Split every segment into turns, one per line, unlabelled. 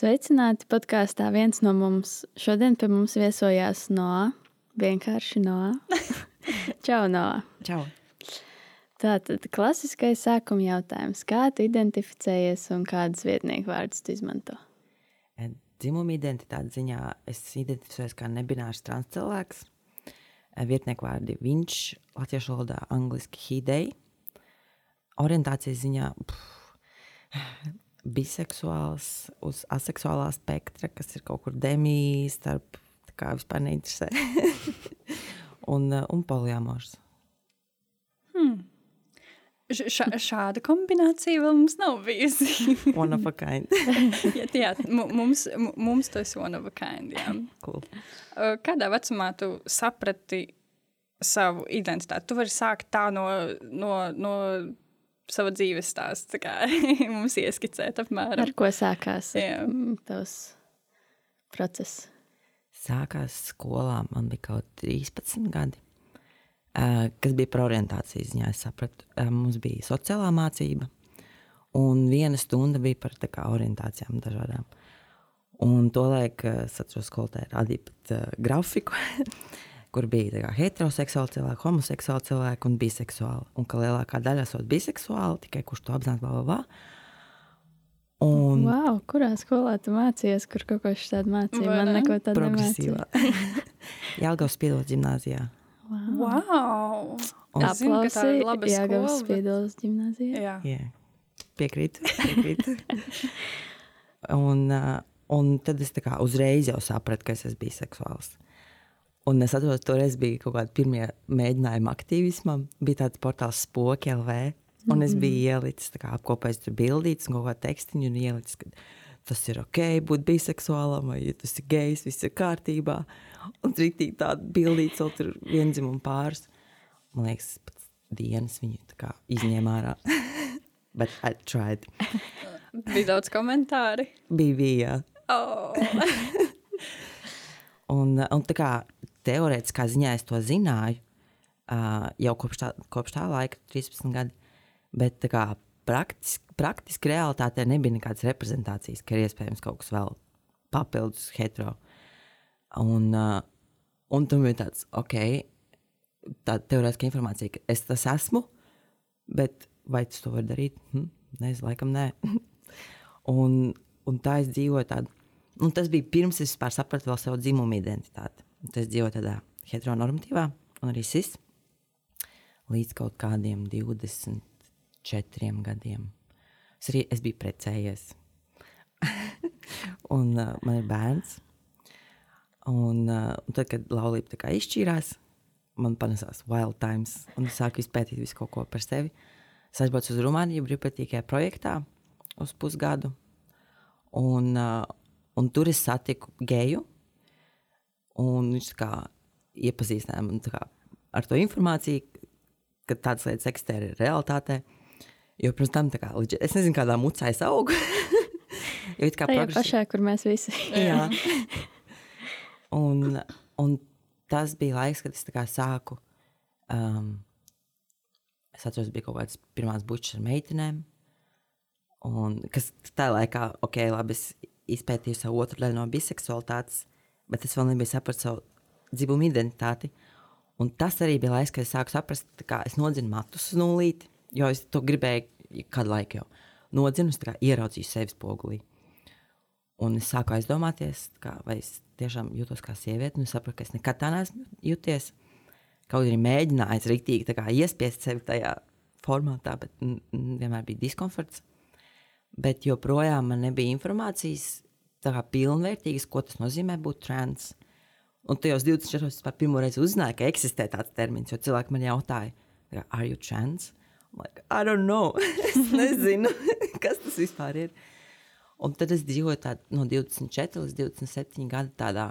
Sveicināti podkāstā viens no mums. Šodien pie mums viesojās no vienkārši no. Čau, no.
Čau.
Tātad klasiskais sākuma jautājums. Kā tu identificējies un kādas vietnieku vārdus tu izmanto?
Dzimuma identitātes ziņā es identificējos kā nebinārs transcilvēks. Vietnieku vārdi viņš, latviešu valodā, angliski hidei. Orientācijas ziņā pff, biseksuāls uz aseksuālā spektra, kas ir kaut kur demī starp, kā vispār neinteresē. un, un poliamors.
Hmm. Ša, šāda kombinācija vēl mums nav bijusi.
one of a kind.
jā, jā, mums, mums tas ir one of a kind. Jā.
Cool.
Kādā vecumā tu saprati savu identitāti? Tu vari sākt tā no, no, no sava dzīves stāsta, kā mums ieskicēt apmēram.
Ar ko sākās
jā.
tavs process?
Sākās skolā, man bija kaut 13 gadi. Eh, kas bija par orientācijas ziņā. Es sapratu, eh, mums bija sociālā mācība, un viena stunda bija par kā, orientācijām dažādām. Un to laiku eh, es atceros, skolotāji radīja pat uh, grafiku, kur bija kā, heteroseksuāli cilvēki, homoseksuāli cilvēki un biseksuāli. Un ka lielākā daļa esot biseksuāli, tikai kurš to bla, bla.
Un, wow, kurā skolā tu mācījies, kur kaut ko tādu mācīja? Man neko tādu
progresīvā. Jālgaus Spīdola ģimnāzijā.
Wow! wow.
Aplausī, Jāgavas Spīdolas ģimnāzijā.
Jā.
Jā. Piekrītu, piekrītu. un, uh, un tad es kā uzreiz jau sapratu, ka es esmu biseksuāls. Un es atceros, toreiz bija kaut kādi pirmie mēģinājumi aktīvismam. Bija tāds portāls Spoki LV. Un es biju mhm. ielicis, kā apkopējis tur bildītas un kaut kā tekstiņu un ielicis, ka tas ir ok, būt biseksuālam, vai ja tas ir gejs, viss ir kārtībā. Un rītīgi tāda bildīta, vēl tur vienzimuma pāris. Man liekas, pēc dienas viņu izņēma ārā. Bet I tried.
bija daudz komentāru.
Bija, bija.
Oh.
un, un tā kā teorētiskā ziņā es to zināju uh, jau kopš tā, kopš tā laika, 13 gadi. Bet kā, praktiski, praktiski realitātē nebija nekādas reprezentācijas, ka ir iespējams kaut kas vēl papildus hetero. Un, uh, un tam bija tāds, ok, tāda teorētiska informācija, ka es tas esmu, bet vai tu to vari darīt? Hm? Nezinu, laikam nē. un, un tā es dzīvoju tādu. Un tas bija pirms es vispār sapratu savu dzimumu identitāti. Tas dzīvoja tādā heteronormatīvā, un arī sis līdz kaut kādiem 24 gadiem. Es, arī, es biju precējies. un uh, man ir bērns. Un, uh, un tad, kad laulība izšķīrās, man panesās Wild Times, un es sāku izpētīt visu kaut ko par sevi. Es aizbraucu uz Rumāniju brīvprātīgajā projektā uz pusgadu, un, uh, un tur es satiku geju. Viņš kā iepazīstināja man kā, ar to informāciju, ka tādas lietas eksistē realitātē. Jo pirms tam, kā, es nezinu, kādā mucā es augu.
jo tā kā progresi... pašā, kur mēs visi.
jā. Un, un tas bija laiks, kad es sāku. Um, es atceros, bija kaut kādas pirmās bučas ar meitenēm. Un, kas tajā laikā, ok, labi, es izpētīju savu otru daļu no biseksualitātes, bet es vēl nebiju sapratis savu dzimumu identitāti. Un tas arī bija laiks, kad es sāku saprast, ka es nodzinu matus nulīti, jo es to gribēju kādu laiku jau. Nodzinu, es ieraudzīju sevi spogulī. Un es sāku aizdomāties, kā, vai es tiešām jūtos kā sieviete. Es sapratu, ka es nekad tā neesmu jūties. Kaut arī mēģinājis rīktīgi iespiest sevi tajā formātā, bet vienmēr bija diskomforts. Bet joprojām man nebija informācijas kā, pilnvērtīgas, ko tas nozīmē būt trans. Un tajos 24 gadus es pirmo reizi uzzināju, ka eksistē tāds termins, jo cilvēki man jautāja, are you trans? Like, I don't know. es nezinu, kas tas vispār ir. Un tad es dzīvoju tād, no 24 līdz 27 gadu tādā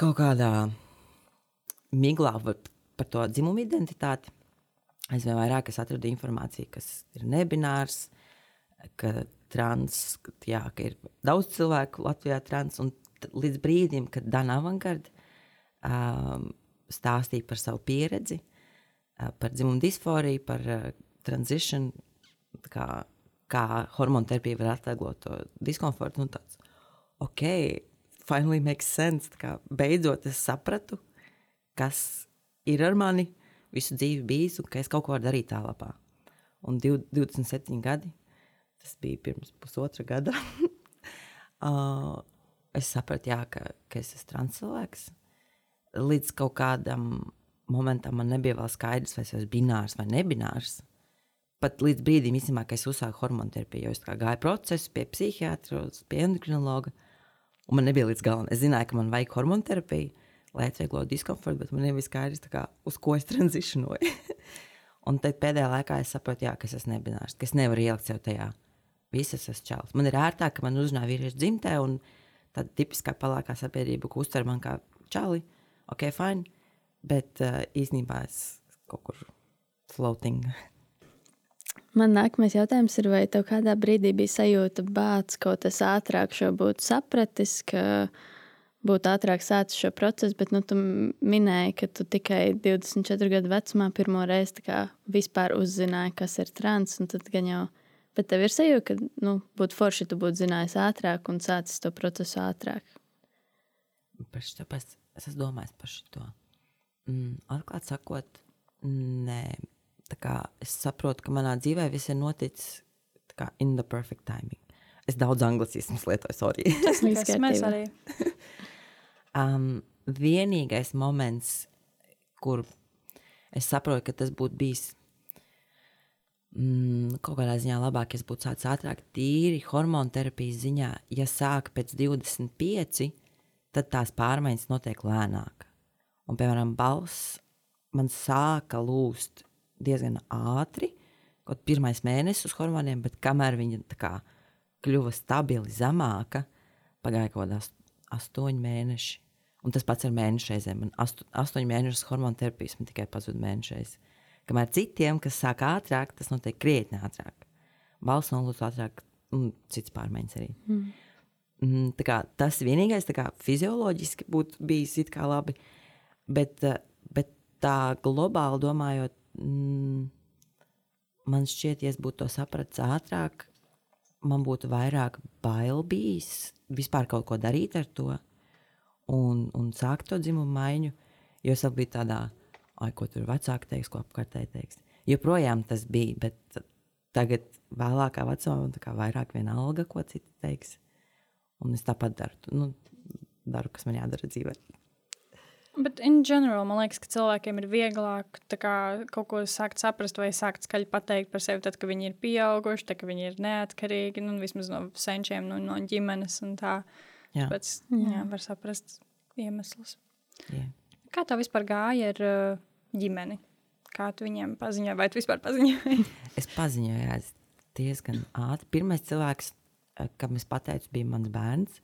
kaut kādā miglā par, par to dzimumu identitāti. Aizvien vairāk es atradu informāciju, kas ir nebinārs, ka trans, jā, ka ir daudz cilvēku Latvijā trans, un līdz brīdim, kad Dana Avangard um, stāstīja par savu pieredzi, uh, par dzimumu disforiju, par uh, transition, kā, kā hormonu terapija var atvieglot to diskomfortu. Nu, tāds, ok, finally makes sense. Kā beidzot es sapratu, kas ir ar mani visu dzīvi bijis un ka es kaut ko varu darīt tālāk. Un 27 gadi, tas bija pirms pusotra gada, uh, es sapratu, jā, ka, ka es esmu transcilvēks. Līdz kaut kādam momentam man nebija vēl skaidrs, vai es esmu binārs vai nebinārs. Pat līdz brīdim, īstenībā, kad es uzsāku hormonu terapiju, jo es gāju procesu pie psihiatra, pie endokrinologa. Un man nebija līdz galam. Es zināju, ka man vajag hormonu terapiju, lai atvieglotu diskomfortu, bet man nebija skaidrs, kā, uz ko es transicionoju. un tad pēdējā laikā es saprotu, jā, ka es esmu nebinārs, ka es nevaru ielikt sev tajā. Visas esmu čels. Man ir ērtāk, ka man uzrunā vīriešu dzimtē, un tāda tipiskā palākā sabiedrība, ko uztver man kā čali, ok, fine. Bet uh, īstenībā es kaut kur floating.
Man nākamais jautājums ir, vai tev kādā brīdī bija sajūta, bācis kaut kas ātrāk šo būtu sapratis, ka būtu ātrāk sācis šo procesu, bet nu, tu minēji, ka tu tikai 24 gadu vecumā pirmo reizi vispār uzzināji, kas ir trans. Tad gan jau, bet tev ir sajūta, ka nu, būtu forši, tu būtu zinājis ātrāk un sācis to procesu ātrāk.
Par šo es esmu domājis par šo. Mm, atklāti sakot, nē es saprotu, ka manā dzīvē viss ir noticis kā in the perfect timing. Es daudz anglicismu lietoju, sorry.
Tas ir mēs arī.
um, vienīgais moments, kur es saprotu, ka tas būtu bijis mm, kaut kādā ziņā labāk, ja es būtu sācis ātrāk, tīri hormonu terapijas ziņā, ja sāk pēc 25, tad tās pārmaiņas notiek lēnāk. Un, piemēram, balss man sāka lūst diezgan ātri, kaut pirmais mēnesis uz hormoniem, bet kamēr viņa kā, kļuva stabili zemāka, pagāja kaut kādā astoņi mēneši. Un tas pats ar mēnešu reizēm. Man astu, astoņu mēnešu hormonu terapijas man tikai pazuda mēnešu reizes. Kamēr citiem, kas sāk ātrāk, tas notiek krietni ātrāk. Balsts nolūdz ātrāk, un cits pārmaiņas arī. Mm. Mm, kā, tas vienīgais kā, fizioloģiski būtu bijis labi, bet, bet tā globāli domājot, mm, man šķiet, ja es būtu to sapratis ātrāk, man būtu vairāk bail bijis vispār kaut ko darīt ar to un, un sākt to dzimumu maiņu. Jo es biju tādā, ai, ko tur vecāki teiks, ko apkārtēji teiks. Joprojām tas bija, bet tagad, vēlākā vecumā, man tā vairāk vienalga, ko citi teiks. Un es tāpat daru, nu, daru kas man jādara dzīvēm.
Bet, in general, man liekas, ka cilvēkiem ir vieglāk kā, kaut ko sākt saprast vai sākt skaļi pateikt par sevi, tad, kad viņi ir pieauguši, tad, kad viņi ir neatkarīgi, nu, vismaz no senčiem, nu, no ģimenes un tā. Jā. Pēc, jā, var saprast iemeslus. Jā. Kā tev vispār gāja ar uh, ģimeni? Kā tu viņiem paziņoji, vai tu vispār paziņoji?
es paziņoju, jā, diezgan ātri. Pirmais cilvēks, eh, kam es pateicu, bija mans bērns.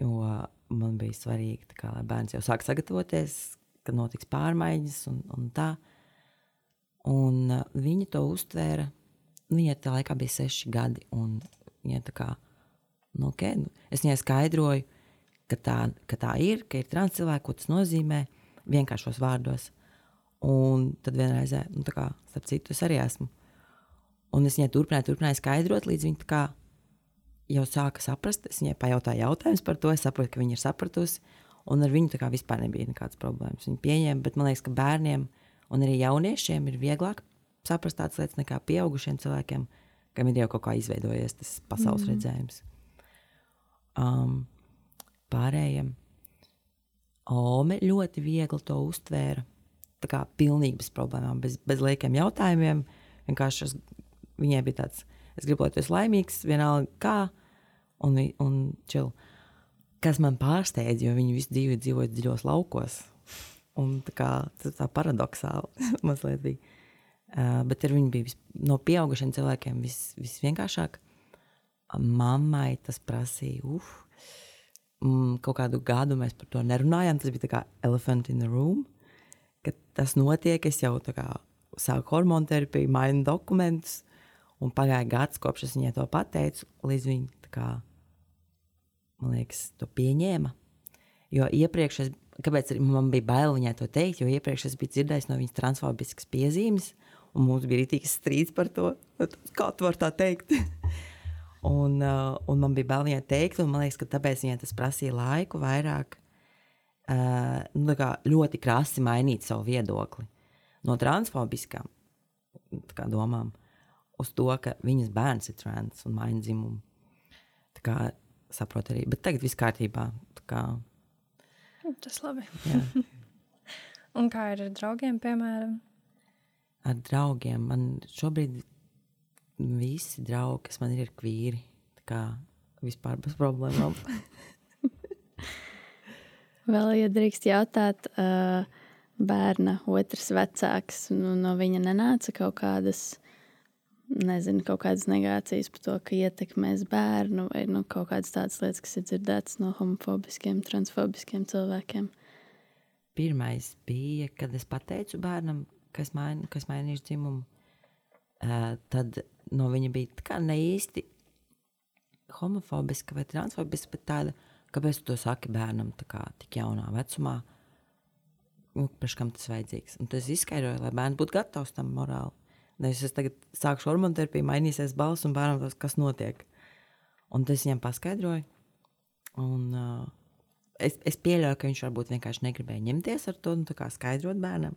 Jo man bija svarīgi, kā, lai bērns jau sāk sagatavoties, kad notiks pārmaiņas un, un tā. Un uh, viņi to uztvēra. Viņai tajā laikā bija seši gadi. Viņa tā kā, nu, okay, nu, es viņai skaidroju, ka tā, ka tā ir, ka ir trans cilvēki, ko tas nozīmē vienkāršos vārdos. Un tad vienreiz, nu, kā, starp citu, es arī esmu. Un es viņai turpināju, turpināju skaidrot, līdz viņa tā kā jau sāka saprast. Es viņai pajautāju jautājumus par to. Es saprotu, ka viņa ir sapratusi. Un ar viņu tā kā vispār nebija nekādas problēmas. Viņa pieņēma, bet man liekas, ka bērniem un arī jauniešiem ir vieglāk saprast tādas lietas nekā pieaugušiem cilvēkiem, kam ir jau kaut kā izveidojies tas pasaules mm. redzējums. Um, pārējiem Ome ļoti viegli to uztvēra. Tā kā pilnīgi bez problēmām, bez, bez liekiem jautājumiem. Vienkārši viņai bija tāds es gribu, lai tu esi laimīgs, vienalga kā, un, un čil. Kas man pārsteidz, jo viņi visu dzīvi dzīvoja dziļos laukos. Un tā kā tas tā paradoxāli mazliet bija. Uh, bet ar viņu bija vis, no pieaugušiem cilvēkiem vis, visvienkāršāk. Mammai tas prasīja, uf, mm, kaut kādu gadu mēs par to nerunājām. Tas bija kā elephant in the room. Kad tas notiek, es jau sāku hormonu terapiju, mainu dokumentus. Un pagāja gads, kopš es viņai to pateicu, līdz viņa kā, man liekas, to pieņēma. Jo iepriekš, es, kāpēc man bija bail viņai to teikt, jo iepriekš es biju dzirdējis no viņas transfobiskas piezīmes, un mums bija rītīgs strīds par to, kā tu vari tā teikt. Un, uh, un man bija bail viņai teikt, un man liekas, ka tāpēc viņai tas prasīja laiku vairāk. Uh, nu, ļoti krasi mainīt savu viedokli no transfobiskām domām uz to, ka viņas bērns ir trans un maina dzimumu. Tā kā saprot arī, bet tagad viss kārtībā. Kā,
Tas labi. Un kā ir ar draugiem, piemēram?
Ar draugiem man šobrīd visi draugi, kas man ir, ir kvīri. Tā kā vispār bez problēmām.
Vēl, ja drīkst jautāt, uh, bērna otrs vecāks, nu, no viņa nenāca kaut kādas, nezinu, kaut kādas negācijas par to, ka ietekmēs bērnu, vai nu, kaut kādas tādas lietas, kas ir dzirdētas no homofobiskiem, transfobiskiem cilvēkiem.
Pirmais bija, kad es pateicu bērnam, kas, main, kas mainīs dzimumu. Tad no viņa bija tā kā ne īsti homofobiska vai transfobiska, bet tāda, kāpēc tu to saki bērnam kā, tik jaunā vecumā, nu, priekš kam tas vajadzīgs. Un tas izskaidroja, lai bērns būtu gatavs tam morāli. Nevis es tagad sākšu hormonu terapiju, mainīsies balss un bērnam tas, kas notiek. Un tas viņam paskaidroja. Un, uh, es, es pieļauju, ka viņš varbūt vienkārši negribēja ņemties ar to nu, skaidrot bērnam.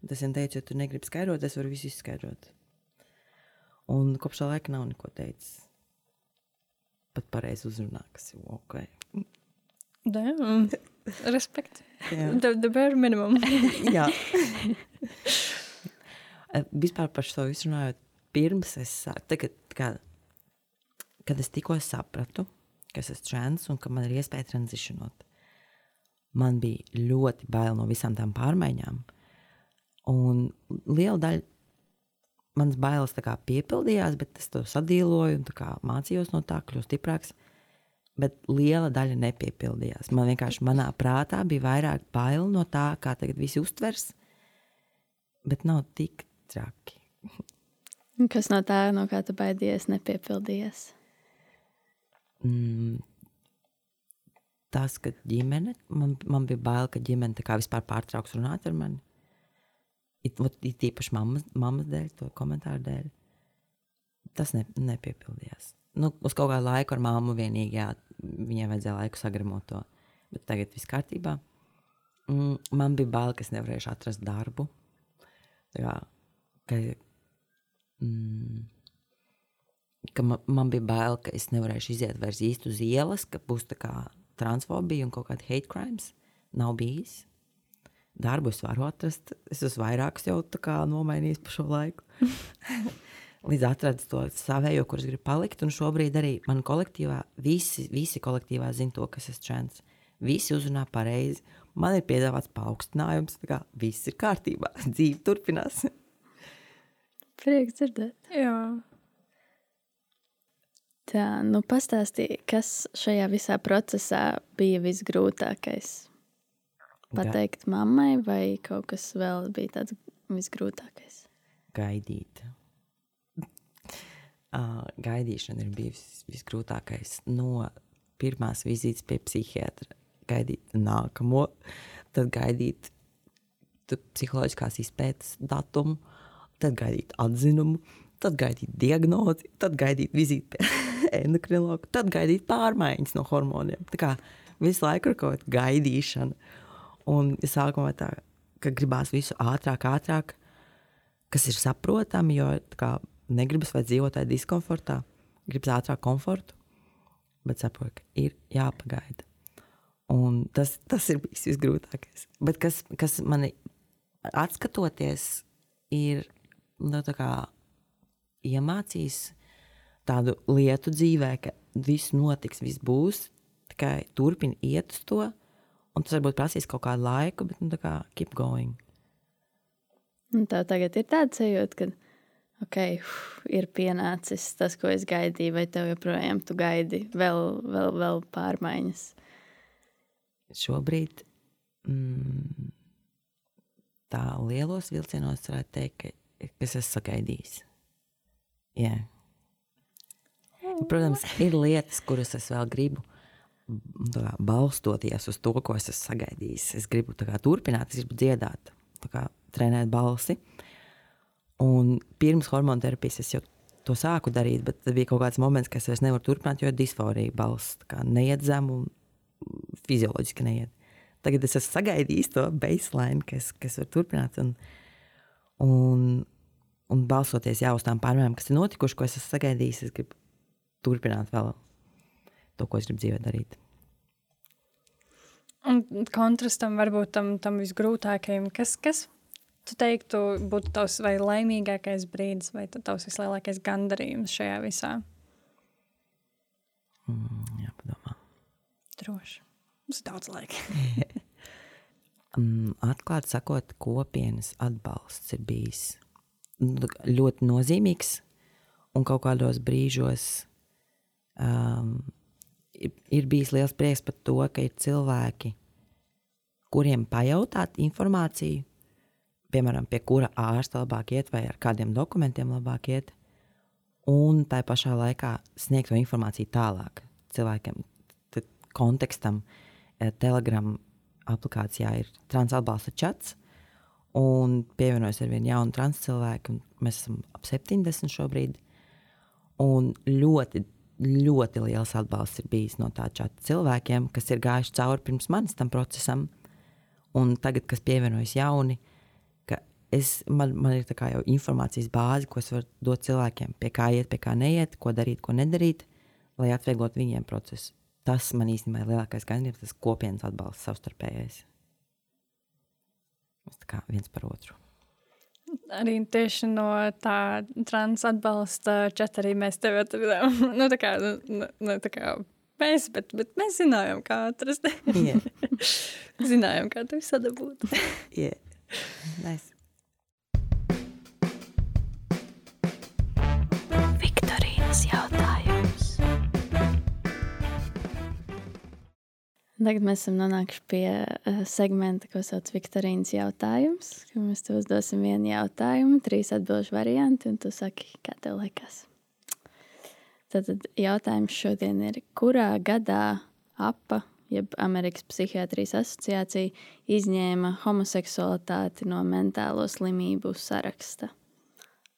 Un tas viņam teica, ja tu negribi skaidrot, es varu visu izskaidrot. Un kopš tā laika nav neko teicis. Pat pareizi uzrunā, kas ir ok.
Damn. Respekt. The, the bare minimum.
Jā. Eh, Vispār par šo visu runājot, pirms es sāku, tagad, kad, kad es tikko sapratu, ka es esmu trans un ka man ir iespēja transicionot, man bija ļoti bail no visām tām pārmaiņām. Un liela daļa manas bailes piepildījās, bet es to sadīloju un kā, mācījos no tā, kļūst stiprāks. Bet liela daļa nepiepildījās. Man vienkārši manā prātā bija vairāk bail no tā, kā tagad viss uztvers, bet nav tik traki.
Kas no tā, no kā tu baidies, nepiepildījies?
Mm, tas, ka ģimene, man, man bija bail, ka ģimene vispār pārtrauks runāt ar mani. It, it īpaši mammas, mammas dēļ, to komentāru dēļ. Tas ne, nepiepildījās. Nu, uz kaut kādu laiku ar māmu vienīgi, jā, viņai vajadzēja laiku sagramot to. Bet tagad viss kārtībā. Mm, man bija bail, ka es nevarēšu atrast darbu. Kā, ka, mm, ka man, man bija bail, ka es nevarēšu iziet vairs īsti uz ielas, ka būs tā kā transfobija un kaut kāda hate crimes. Nav bijis. Darbu es varu atrast. Es esmu vairākus jau nomainījis pa šo laiku. Līdz atradu to savējo, kurš grib palikt. Un šobrīd arī man kolektīvā, visi, visi kolektīvā zina to, kas es čēns. Visi uzrunā pareizi. Man ir piedāvāts paaugstinājums, tā kā viss ir kārtībā. Dzīve turpinās.
Prieks dzirdēt.
Jā.
Tā, nu pastāstīja, kas šajā visā procesā bija visgrūtākais? Pateikt mammai, vai kaut kas vēl bija tāds visgrūtākais?
Gaidīt. Uh, gaidīšana ir bijusi visgrūtākais. No pirmās vizītes pie psihiatra, gaidīt nākamo, tad gaidīt psiholoģiskās izpētes datumu, tad gaidīt atzinumu, tad gaidīt diagnozi, tad gaidīt vizīti pie endokrinologa, tad gaidīt pārmaiņas no hormoniem. Tā kā visu laiku ir kaut kāda gaidīšana. Un sākumā tā, ka gribās visu ātrāk, ātrāk, kas ir saprotami, jo kā, negribas vai dzīvot tādā diskomfortā, gribas ātrāk komfortu, bet saprot, ka ir jāpagaida. Un tas, tas ir bijis visgrūtākais. Bet kas, kas man atskatoties, ir nu, kā, iemācījis tādu lietu dzīvē, ka viss notiks, viss būs, tikai turpini iet uz to. Un tas varbūt prasīs kaut kādu laiku, bet nu, tā kā keep going.
Un tev tagad ir tāds sajūta, ka okay, uf, ir pienācis tas, ko es gaidīju, vai tev joprojām tu gaidi vēl, vēl, vēl pārmaiņas?
šobrīd mm, tā lielos vilcienos varētu teikt, ka, ka es sagaidījis. Jā. Protams, ir lietas, kuras es vēl gribu. Kā, balstoties uz to, ko es esmu sagaidījis, es gribu kā, turpināt, es gribu dziedāt, kā, trenēt balsi. Un pirms hormonu terapijas es jau to sāku darīt, bet bija kaut kāds moments, kad es vairs nevaru turpināt, jo ir disforija balss. Neiet zem un fizioloģiski neiet. Tagad es esmu sagaidījis to baseline, kas, kas var turpināt. Un, un, un balsoties jā, uz tām pārmaiņām, kas ir notikušas, ko es esmu sagaidījis, es gribu turpināt vēl to, ko es gribu dzīvē darīt.
Un kontrastam varbūt tam, tam visgrūtākajam, kas, kas tu teiktu, būtu tavs vai laimīgākais brīdis, vai tavs vislielākais gandarījums šajā visā?
Mm, jā, padomā.
Droši. Mums ir daudz laika.
um, atklāti sakot, kopienas atbalsts ir bijis ļoti nozīmīgs un kaut kādos brīžos um, ir, bijis liels prieks par to, ka ir cilvēki, kuriem pajautāt informāciju, piemēram, pie kura ārsta labāk iet vai ar kādiem dokumentiem labāk iet, un tā pašā laikā sniegt to informāciju tālāk cilvēkiem. Tad kontekstam eh, Telegram aplikācijā ir transatbalsta čats, un pievienojas ar vienu jaunu trans cilvēku, un mēs esam ap 70 šobrīd. Un ļoti ļoti liels atbalsts ir bijis no tā čata cilvēkiem, kas ir gājuši cauri pirms manis tam procesam, un tagad, kas pievienojas jauni, es, man, man ir jau informācijas bāze, ko es varu dot cilvēkiem, pie kā iet, pie kā neiet, ko darīt, ko nedarīt, lai atvieglotu viņiem procesu. Tas man īstenībā ir lielākais gandarījums, tas kopienas atbalsts savstarpējais. Mēs tā kā viens par otru.
Arī tieši no tā trans atbalsta čata arī mēs tevi atradām. nu, tā kā, nu, nu, tā kā mēs, bet, bet mēs zinājām, kā atrast.
yeah.
zinājām, kā tevi sadabūt.
yeah. nice.
Tagad mēs esam nonākuši pie uh, segmenta, ko sauc par Viktorīnas jautājums. Mēs tev uzdosim vienu jautājumu, trīs atbildžu varianti, un tu saki, kā tev liekas. Tad jautājums šodien ir, kurā gadā APA, jeb Amerikas Psihiatrijas asociācija, izņēma homoseksualitāti no mentālo slimību saraksta?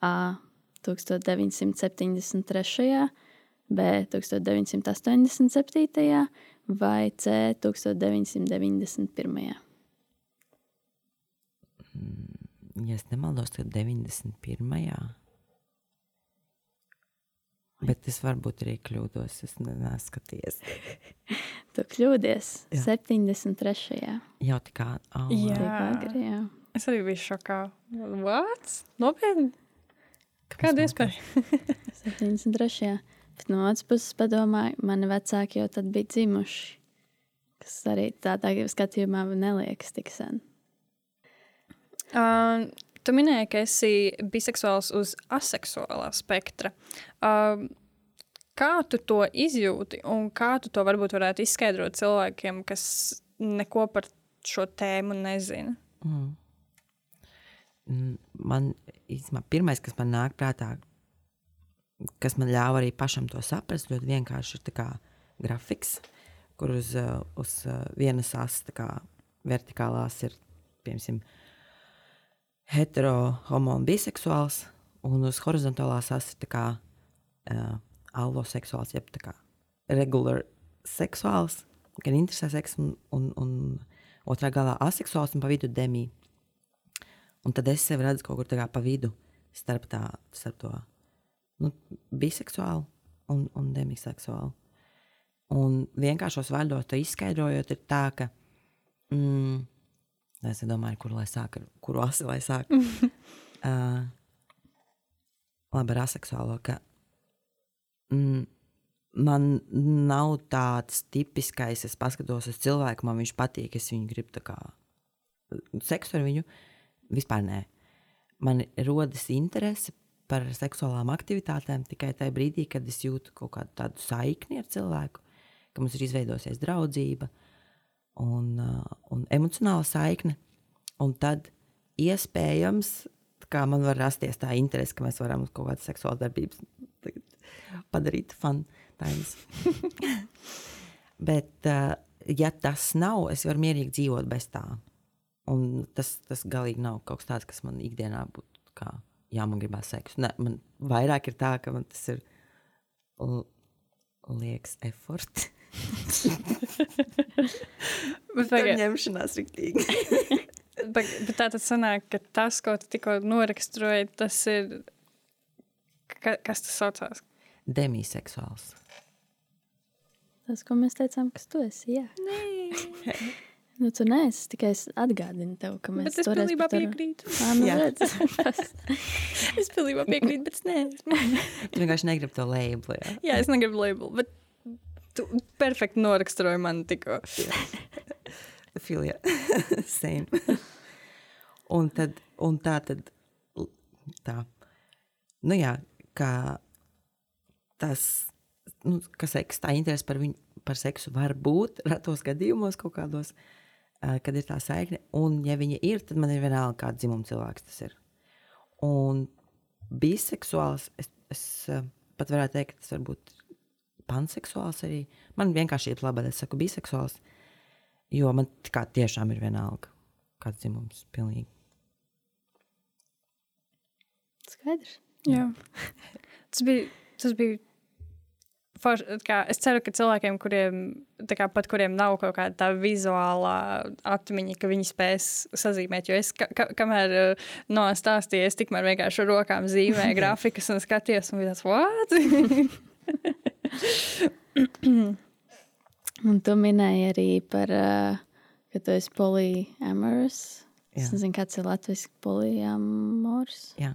A. 1973. B. 1987 vai C 1991.
Mm, ja es nemaldos, tad 91. Bet es varbūt arī kļūdos. Es neesmu skatījies.
tu kļūdies jā. 73.
Jau tā kā
oh, jā.
agri. Jā.
Es arī biju šokā. What? Nopietni! Kāda iespēja?
73. Bet no otras puses, padomāju, mani vecāki jau tad bija dzimuši. Kas arī tādā skatījumā neliekas tik sen.
Uh, tu minēji, ka esi biseksuāls uz aseksuālā spektra. Uh, kā tu to izjūti un kā tu to varbūt varētu izskaidrot cilvēkiem, kas neko par šo tēmu nezina?
Mm man īstenībā pirmais, kas man nāk prātā, kas man ļāva arī pašam to saprast, ļoti vienkārši ir grafiks, kur uz, uh, uz uh, vienas asas vertikālās ir piemēram hetero, homo un biseksuāls, un uz horizontālās asas ir kā, uh, alloseksuāls, jeb kā regular seksuāls, gan interesē seks, un, un, un otrā galā aseksuāls un pa vidu demī. Un tad es sevi redzu kaut kur pa vidu starp, tā, starp to nu, biseksuāli un, un demiseksuāli. Un vienkāršos vārdos to izskaidrojot, ir tā, ka mm, es domāju, kur lai sāk, kuru asi lai sāk. uh, labi, ar aseksuālo, ka mm, man nav tāds tipiskais, es paskatos uz cilvēku, man viņš patīk, es viņu gribu tā kā seksu ar viņu. Vispār nē. Man rodas interese par seksuālām aktivitātēm tikai tajā brīdī, kad es jūtu kaut kādu tādu saikni ar cilvēku, ka mums ir izveidojusies draudzība. un, uh, un emocionāla saikne. Un tad iespējams, kā man var rasties tā interese, ka mēs varam kaut kādas seksuālas darbības padarīt fun times. Bet, uh, ja tas nav, es varu mierīgi dzīvot bez tā. Un tas, tas galīgi nav kaut kas tāds, kas man ikdienā būtu kā, jā, man gribās seksu. Ne, man vairāk ir tā, ka man tas ir liekas effort.
Bet, pagaid,
ņemšanās riktīgi.
bet, bet tā tad sanāk, ka tas, ko tu tikko noraksturoji, tas ir, ka, kas tas saucās?
Demiseksuāls.
Tas, ko mēs teicām, kas tu esi. Jā,
Nē,
nu, tu neesi tikai es atgādinu tev, ka mēs
pilnībā
par to-
piekrītu.
Ā, nu.
Es pilnībā piekrītu, bet es neesmu.
Tu vienkārši negribi to labelu. Jā.
Jā, es negribu labelu, bet tu perfekti noraksturoji man tikko.
Filia. Same. un, tad, un tā tad, tā. Nu jā, kā tas, nu, ka seks, tā interese par viņu, par seksu var būt retos gadījumos kaut kādos, ā, kad ir tā saikne. Un ja viņa ir, tad man ir vienalga, kāda dzimuma cilvēks tas ir. Un biseksuāls, es, es ā, pat varētu teikt, ka tas var būt panseksuāls arī. Man vienkārši ir labi, es saku biseksuāls. Jo man kā tiešām ir vienalga, kāds dzimums. Pilnīgi.
Skaidrs.
Jā. Tas bija, tas bija kā, es ceru, ka cilvēkiem, kuriem, tā kā, pat kuriem nav kaut kāda tā vizuālā atmiņa, ka viņi spēs sazīmēt. Jo es, ka, ka, kamēr uh, no stāstīju, es tikmēr vienkārši ar rokām zīmēju grafikas un skatījos, un bija tāds, what?
Un tu minēji arī par, uh, ka tu esi polyamorous. Es
Jā.
nezinu, kāds ir latviešu polyamors.
Jā.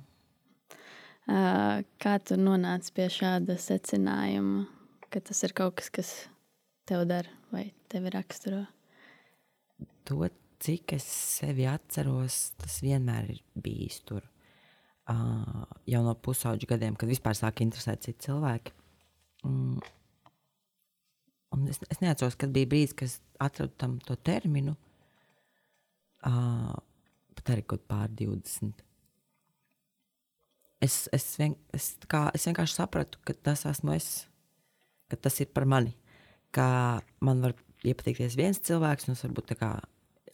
Uh, kā tu nonāci pie šāda secinājuma, ka tas ir kaut kas, kas tev dara vai tevi raksturo?
To, cik es sevi atceros, tas vienmēr ir bijis tur. Uh, jau no pusauģa gadiem, kad vispār sāka interesēt citi cilvēki. Mm. Un es, es neatceros, kad bija brīdis, kad atradu tam to terminu. Uh, pat arī kaut pār 20. Es, es, vien, es, kā, es vienkārši sapratu, ka tas esmu es, ka tas ir par mani. Ka man var iepatikties viens cilvēks, un es varbūt kā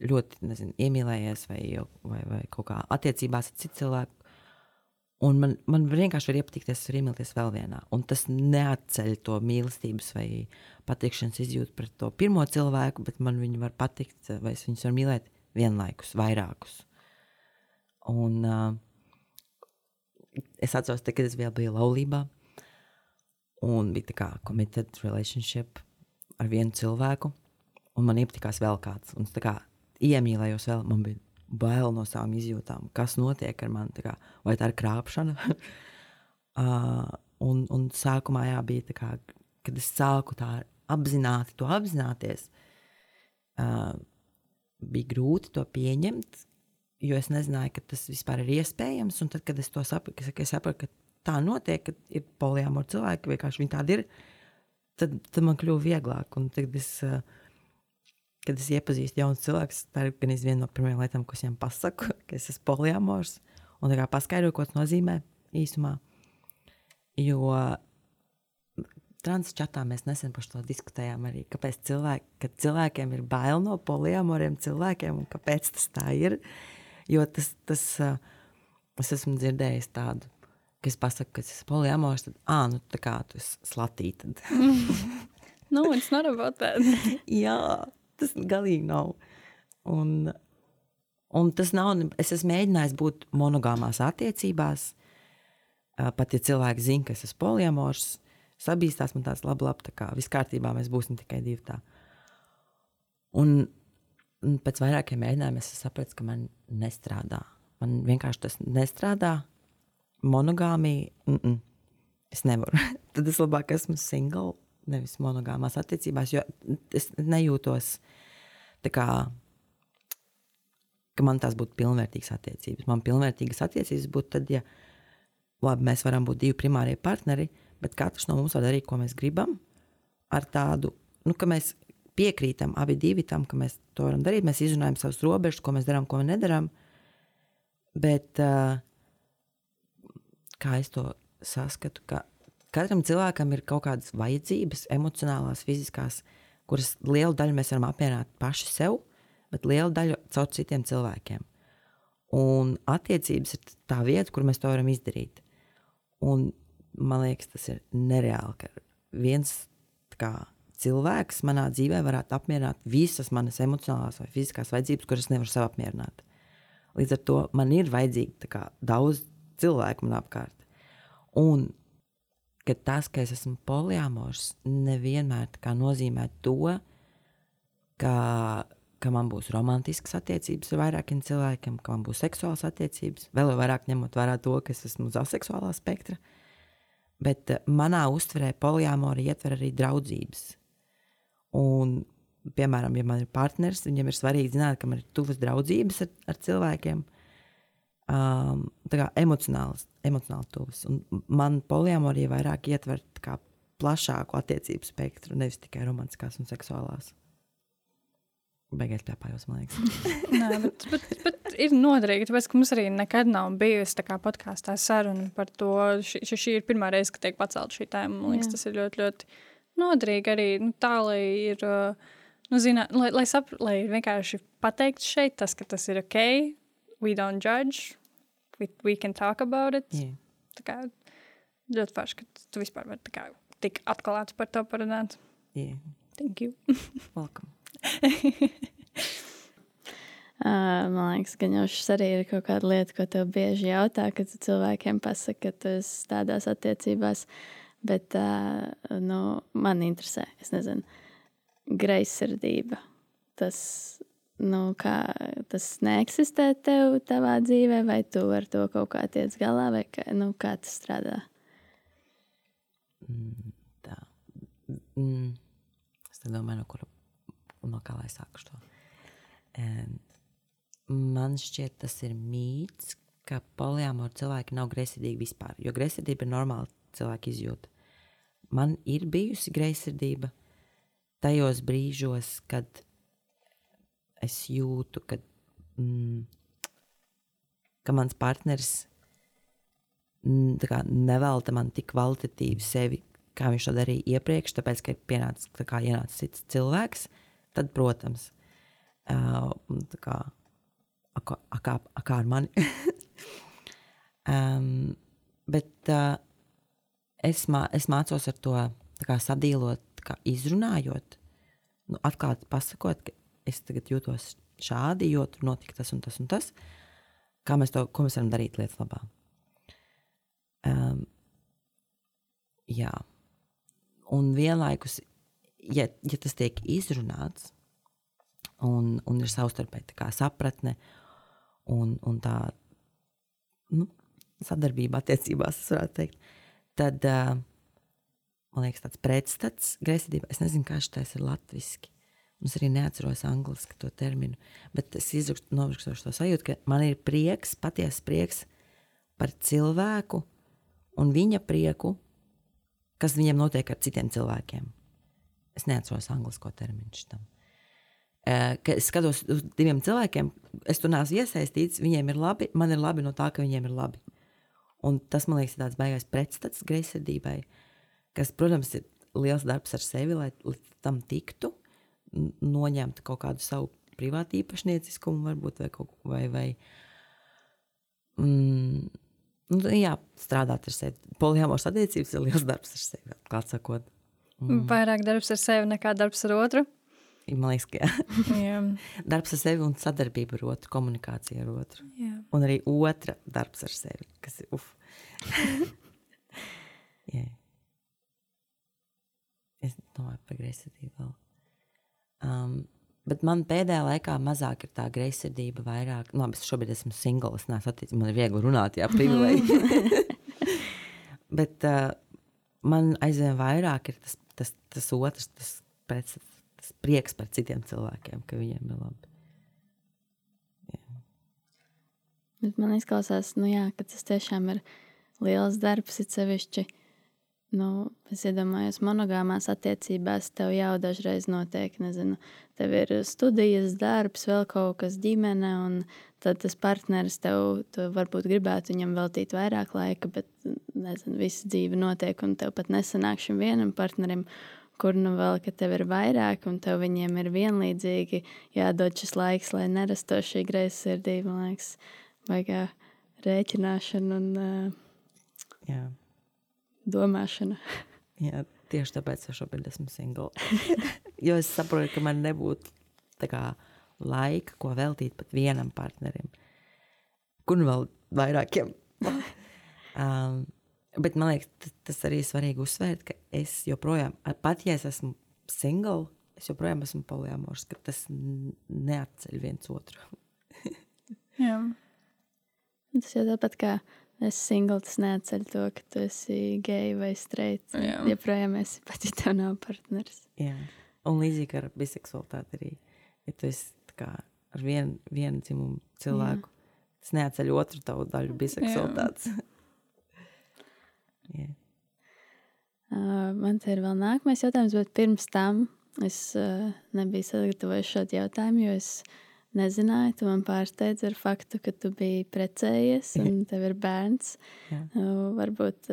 ļoti nezinu, iemīlējies vai, vai, vai kaut kā attiecībās ar citu cilvēku. Un man, man vienkārši var iepatikties, es varu iemīlēties vēl vienā. Un tas neatceļ to mīlestības vai patikšanas izjūtu pret to pirmo cilvēku, bet man viņi var patikt, vai es viņus varu mīlēt vienlaikus, vairākus. Un uh, es atceros, te, kad es vēl biju laulībā, un bija tā kā committed relationship ar vienu cilvēku, un man iepatikās vēl kāds. Un es kā iemīlējos vēl, man bija bail no savām izjūtām, kas notiek ar mani, kā, vai tā ir krāpšana. uh, un, un sākumā jā, bija tā kā, kad es sāku tā apzināti to apzināties, uh, bija grūti to pieņemt, jo es nezināju, ka tas vispār ir iespējams. Un tad, kad es to sapratu, es sapratu, ka tā notiek, ka ir polijāmori cilvēki, vienkārši viņi tādi ir, tad, tad man kļuva vieglāk. Un tad es, uh, kad es iepazīstu jaunu cilvēku, tā ir gan viena no pirmajām lietām, ko es viņiem pasaku, ka es esmu polijāmors. Un kā paskaidroju, ko tas nozīmē īsumā. Jo transčatā mēs nesen par to diskutējām arī, kāpēc cilvēki, cilvēkiem ir bail no polijāmoriem cilvēkiem un kāpēc tas tā ir. Jo tas, tas uh, es esmu dzirdējis tādu, ka es pasaku, ka es esmu polijāmors, tad, ah, nu tā kā tu esi slatīta.
No, it's not about that.
Jā, tas galīgi nav. Un, un tas nav, es esmu mēģinājis būt monogāmās attiecībās, pat ja cilvēki zina, ka es esmu polijamors, sabīstās man tāds labi, labi, tā kā viss kārtībā, mēs būsim tikai divi tā. Un, un pēc vairākiem mēģinājumiem es sapratu, ka man nestrādā. Man vienkārši tas nestrādā. Monogāmija, mm -mm, es nevaru. Tad es labāk esmu single, nevis monogāmās attiecībās, jo es nejūtos tā kā, man tās būtu pilnvērtīgas attiecības. Man pilnvērtīgas attiecības būtu tad, ja labi, mēs varam būt divi primārie partneri, bet katrs no mums var darīt, ko mēs gribam, ar tādu, nu, ka mēs piekrītam abi divi tam, ka mēs to varam darīt. Mēs izrunājam savus robežas, ko mēs darām, ko mēs nedarām. Bet uh, kā es to saskatu, ka katram cilvēkam ir kaut kādas vajadzības, emocionālās, fiziskās, kuras lielu daļu mēs varam apmierināt paši sev, bet lielu daļu caur citiem cilvēkiem. Un attiecības ir tā vieta, kur mēs to varam izdarīt. Un man liekas, tas ir nereāli, ka viens kā, cilvēks manā dzīvē varētu apmierināt visas manas emocionālās vai fiziskās vajadzības, kuras nevaru sev apmierināt. Līdz ar to man ir vajadzīgi kā, daudz cilvēku man apkārt. Un tas, ka es esmu poliamors, nevienmēr nozīmē to, ka, ka man būs romantiskas attiecības ar vairākiem cilvēkiem, ka man būs seksuāls attiecības, vēl vairāk ņemot vērā to, ka es esmu uz aseksuālā spektra. Bet uh, manā uztverē poliamora ietver arī draudzības. Un, piemēram, ja man ir partneris, viņam ir svarīgi zināt, ka man ir tuvas draudzības ar, ar cilvēkiem, um, emocionāls, emocionāli tuvas. Un man poliamorija vairāk ietver kā, plašāku attiecību spektru, nevis tikai romantiskās un seksuālās. Beigās plēpājos, man liekas.
Nē, bet, bet, bet ir noderīgi, tāpēc, ka mums arī nekad nav bijusi tā kā podkāstā saruna par to. Ši, šī ir pirmā reize, kad tiek pacelt šī tēma. Man liekas, Jā. tas ir ļoti, ļoti noderīgi arī nu, tā, lai ir, nu, zinā, lai, lai, sap, lai vienkārši pateikt šeit tas, ka tas ir ok, we don't judge, we, we can talk about it.
Yeah.
Tā kā ļoti forši, ka tu vispār vari kā, tik atklāts par to parunāt.
Yeah.
Thank you.
Welcome.
Uh, man liekas, ka šis arī ir kaut kāda lieta, ko tev bieži jautā, kad cilvēkiem pasaka, ka tu esi tādās attiecībās. Bet uh, nu, man interesē, es nezinu, greizsirdība. Tas, nu, tas neeksistē tev savā dzīvē, vai tu ar to kaut kā tiec galā, vai kā, nu, kā tas strādā?
Mm, tā. Mm. Es domāju, no kura no kā lai sāku to. Um, man šķiet, tas ir mīts, ka poliamora cilvēki nav greizsirdīgi vispār, jo greizsirdība ir normāla cilvēka izjūta. Man ir bijusi greizsirdība tajos brīžos, kad es jūtu, ka, mm, ka mans partneris mm, kā, nevelta man tik kvalitatīvi sevi, kā viņš to darīja iepriekš, tāpēc, ka ir pienācis, kā cits cilvēks. Tad, protams, uh, kā, kā, kā, kā ar mani. um, bet uh, es, mā, es mācos ar to kā, sadīlot, kā izrunājot, nu, atklāti pasakot, ka es tagad jūtos šādi, jo tur notika tas un tas un tas. Kā mēs to mēs varam darīt lietas labā? Um, jā, un vienlaikus ja, ja tas tiek izrunāts un, un ir savstarpēji sapratne un, un tā nu, sadarbība attiecībās, teikt, tad uh, man liekas, tāds pretstats greizsirdība. Es nezinu, kā šis ir latviešu. Es arī neatceros angļuiski to terminu, bet es izrakstīju to sajūtu, ka man ir prieks, patiesa prieks par cilvēku un viņa prieku, kas viņam notiek ar citiem cilvēkiem es neatceros angļu terminu tam. Uh, es skatos uz diviem cilvēkiem, es tur neesmu iesaistīts, viņiem ir labi, man ir labi no tā, ka viņiem ir labi. Un tas man liekas, tāds baigais pretstats greizsirdībai, kas, protams, ir liels darbs ar sevi, lai tam tiktu, noņemt kaut kādu savu privātu īpašnieciskumu, varbūt, vai kaut ko, vai, vai mm, nu, jā, strādāt ar sevi. Poliamors attiecības ir liels darbs ar sevi, klāt sakot.
Mm. Vairāk darbs ar sevi nekā darbs ar otru.
Man liekas, ka jā. jā. darbs ar sevi un sadarbība ar otru, komunikācija ar otru.
Jā.
Un arī otra darbs ar sevi, kas ir uf. jā. Es domāju par greizsirdību vēl. Um, bet man pēdējā laikā mazāk ir tā greizsirdība, vairāk. Nu, labi, es šobrīd esmu singls, neesmu attiecināts, man ir viegli runāt, jā, privilēģi. bet uh, man aizvien vairāk ir tas tas, tas otrs, tas, pēc, tas prieks par citiem cilvēkiem, ka viņiem ir labi.
Bet man izklausās, nu jā, ka tas tiešām ir liels darbs, it sevišķi Nu, es iedomājos, monogāmās attiecībās tev jau dažreiz notiek, nezinu, tev ir studijas, darbs, vēl kaut kas ģimene, un tad tas partneris tev, tu varbūt gribētu viņam veltīt vairāk laika, bet, nezinu, visa dzīve notiek, un tev pat nesanāk šim vienam partnerim, kur nu vēl, ka tev ir vairāk, un tev viņiem ir vienlīdzīgi jādod šis laiks, lai nerastos šī greizsirdība, man liekas, vajag rēķināšana un uh,
Jā.
Domāšana.
Jā, tieši tāpēc es šobrīd esmu single. jo es saprotu, ka man nebūtu kā, laika, ko veltīt pat vienam partnerim. Nu vēl vairākiem? um, bet man liekas, tas, arī ir svarīgi uzsvērt, ka es joprojām, pat ja es esmu single, es joprojām esmu poliamors, ka tas neatceļ viens otru.
Jā.
Tas jau tāpat kā es single, tas neatceļ to, ka tu esi gejs vai streits.
Jā.
Ja projām esi pat, ja tev nav partneris.
Jā. Un līdzīgi ar biseksualitāti arī. Ja tu esi tā kā ar vienu, vienu dzimumu cilvēku, tas neatceļ otru tavu daļu biseksualitātes. Jā.
Uh, man te ir vēl nākamais jautājums, bet pirms tam es uh, nebiju sagatavojis šo jautājumu, jo es nezināju, tu man pārsteidzi ar faktu, ka tu biji precējies un tev ir bērns.
Jā.
Uh, varbūt,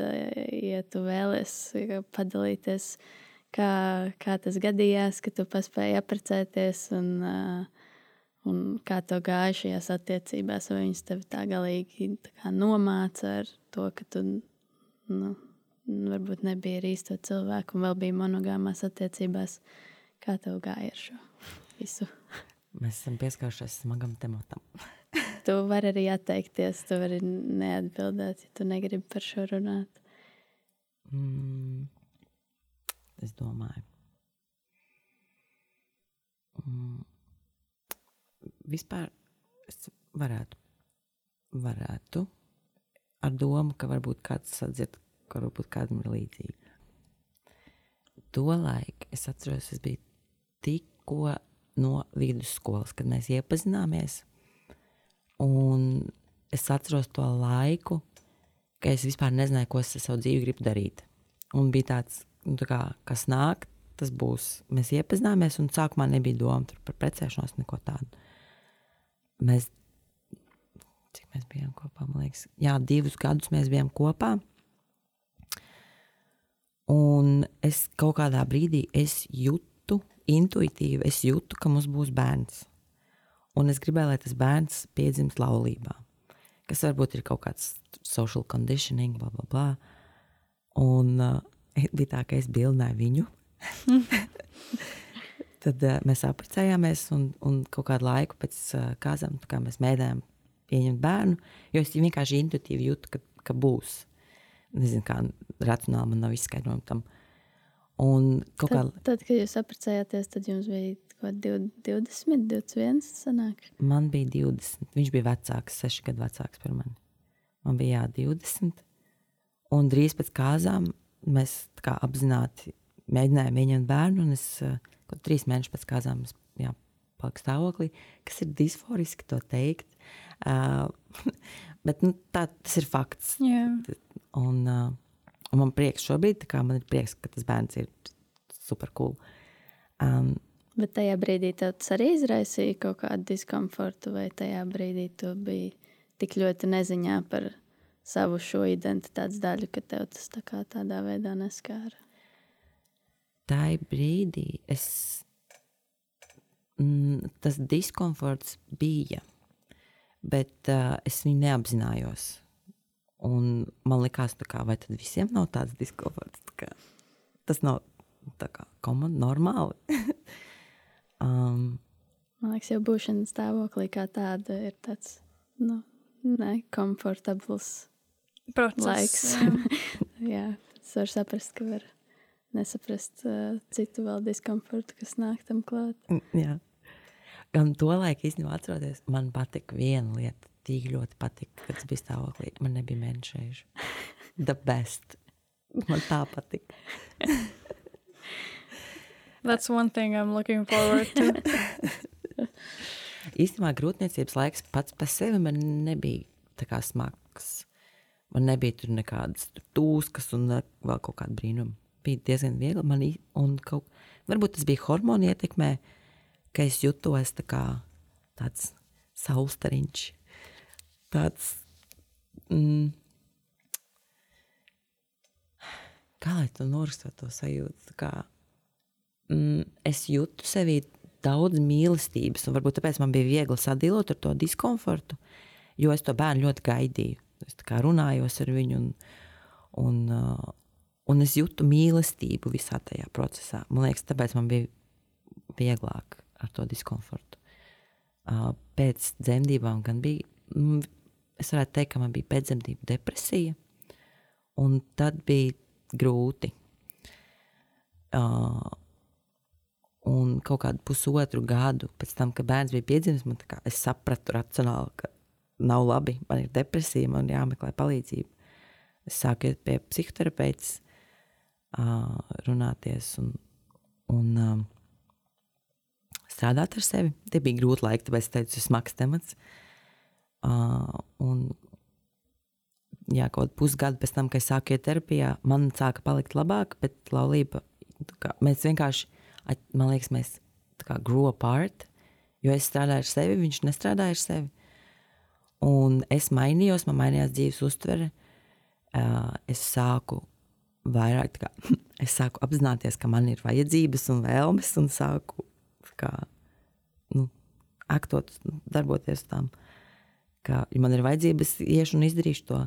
ja tu vēlies padalīties, kā, kā tas gadījās, ka tu paspēji apprecēties un, un kā tev gāja šajās attiecībās, vai viņas tev tā galīgi tā kā nomāca ar to, ka tu nu, varbūt nebija ar īsto cilvēku un vēl bija monogāmās attiecībās. Kā tev gāja ar šo visu?
Mēs esam pieskārušies smagam tematam.
Tu vari arī atteikties, tu vari neatbildēt, ja tu negribi par šo runāt.
Mm, es domāju, mm, vispār es varētu, varētu ar domu, ka varbūt kāds sadzird, ka varbūt kādam ir līdzīgi. Tolaik es atceros, es biju tikko no vidusskolas, kad mēs iepazināmies. Un es atceros to laiku, ka es vispār nezināju, ko es ar savu dzīvi gribu darīt. Un bija tāds, nu, tā kā, kas nāk, tas būs. Mēs iepazināmies, un sākumā nebija doma par precēšanos, neko tādu. Mēs, cik mēs bijām kopā, man liekas, jā, divus gadus mēs bijām kopā. Un es kaut kādā brīdī es jūtu, intuitīvi es jūtu, ka mums būs bērns. Un es gribēju, lai tas bērns piedzimst laulībā, kas varbūt ir kaut kāds social conditioning, bla, bla, bla. Un uh, bija tā, ka es bildināju viņu. Tad uh, mēs apprecējāmies, un, un kaut kādu laiku pēc uh, kāzām kā mēs mēģinājām pieņemt bērnu, jo es vienkārši intuitīvi jūtu, ka, ka būs. Nezinu, kā racionāli man nav izskaidrojumi tam. Un kaut kā
Tad, tad, kad jūs apprecējāties, tad jums bija kaut kādi 20, 21 sanāk.
man bija 20, viņš bija vecāks, 6 gadu vecāks par mani. Man bija jā, 20. Un drīz pēc kāzām mēs kā apzināti mēģinājām viņu bērnu, un es eh, kaut trīs mēnešus pēc kāzām es, jā, paliku stāvoklī, kas ir disforiski to teikt. Uh, bet nu, tā, tas ir fakts.
Jā.
Un, uh, un man prieks šobrīd, kā man ir prieks, ka tas bērns ir super cool. Um,
Bet tajā brīdī tas arī izraisīja kaut kādu diskomfortu, vai tajā brīdī tu biji tik ļoti neziņā par savu šo identitātes daļu, ka tev tas tā kā tādā veidā neskāra.
tā brīdī es, mm, tas diskomforts bija, bet uh, es viņu neapzinājos. Un man liekas, kā, vai tad visiem nav tāds diskomforts? Tā kā, tas nav tā kā komanda, normāli. um,
Man liekas, jau būšana stāvoklī kā tāda ir tāds nu, nekomfortabls
Process.
laiks.
jā.
Jā, tas var saprast, ka var nesaprast uh, citu vēl diskomfortu, kas nāk tam klāt.
jā. Gan to laiku īstenībā atceroties, man patika viena lieta. Tik ļoti patika, kad es biju stāvoklī. Man nebija mēnešējuši. The best. Man tā patika.
That's one thing I'm looking forward to.
Īstenībā grūtniecības laiks pats par sevi man nebija smags. Man nebija tur nekādas tūskas un vēl kaut kāda brīnuma. Bija diezgan viegli. Man, kaut, varbūt tas bija hormonu ietekmē, ka es jutos tā kā tāds saulstariņš. Tāds. Mm, kā lai to norakstot to sajūtu? Kā, mm, es jūtu sevī daudz mīlestības, un varbūt tāpēc man bija viegli sadalīt ar to diskomfortu, jo es to bērnu ļoti gaidīju. Es runājos ar viņu, un, un, uh, un es jūtu mīlestību visā tajā procesā. Man liekas, tāpēc man bija vieglāk ar to diskomfortu. Uh, pēc dzemdībām gan bija, mm, es varētu teikt, ka man bija pēcdzemdību depresija, un tad bija grūti. Uh, un kaut kādu pusotru gadu pēc tam, kad bērns bija piedzimis, kā es sapratu racionāli, ka nav labi, man ir depresija, man ir jāmeklē palīdzība. Es sāku iet pie psihoterapeits, uh, runāties un, un um, strādāt ar sevi. Tie bija grūti laiki, tāpēc es teicu, tas ir smags temats. Uh, un, jā, kaut pusgadu pēc tam, kad es sāku iet terapijā, man sāka palikt labāk, bet laulība, kā, mēs vienkārši, man liekas, mēs kā grew apart, jo es strādāju ar sevi, viņš nestrādāja ar sevi. Un es mainījos, man mainījās dzīves uztvere. Uh, es sāku vairāk, kā, es sāku apzināties, ka man ir vajadzības un vēlmes, un sāku kā, nu, aktot, darboties tam, ka, ja man ir vajadzības, iešu un izdarīšu to.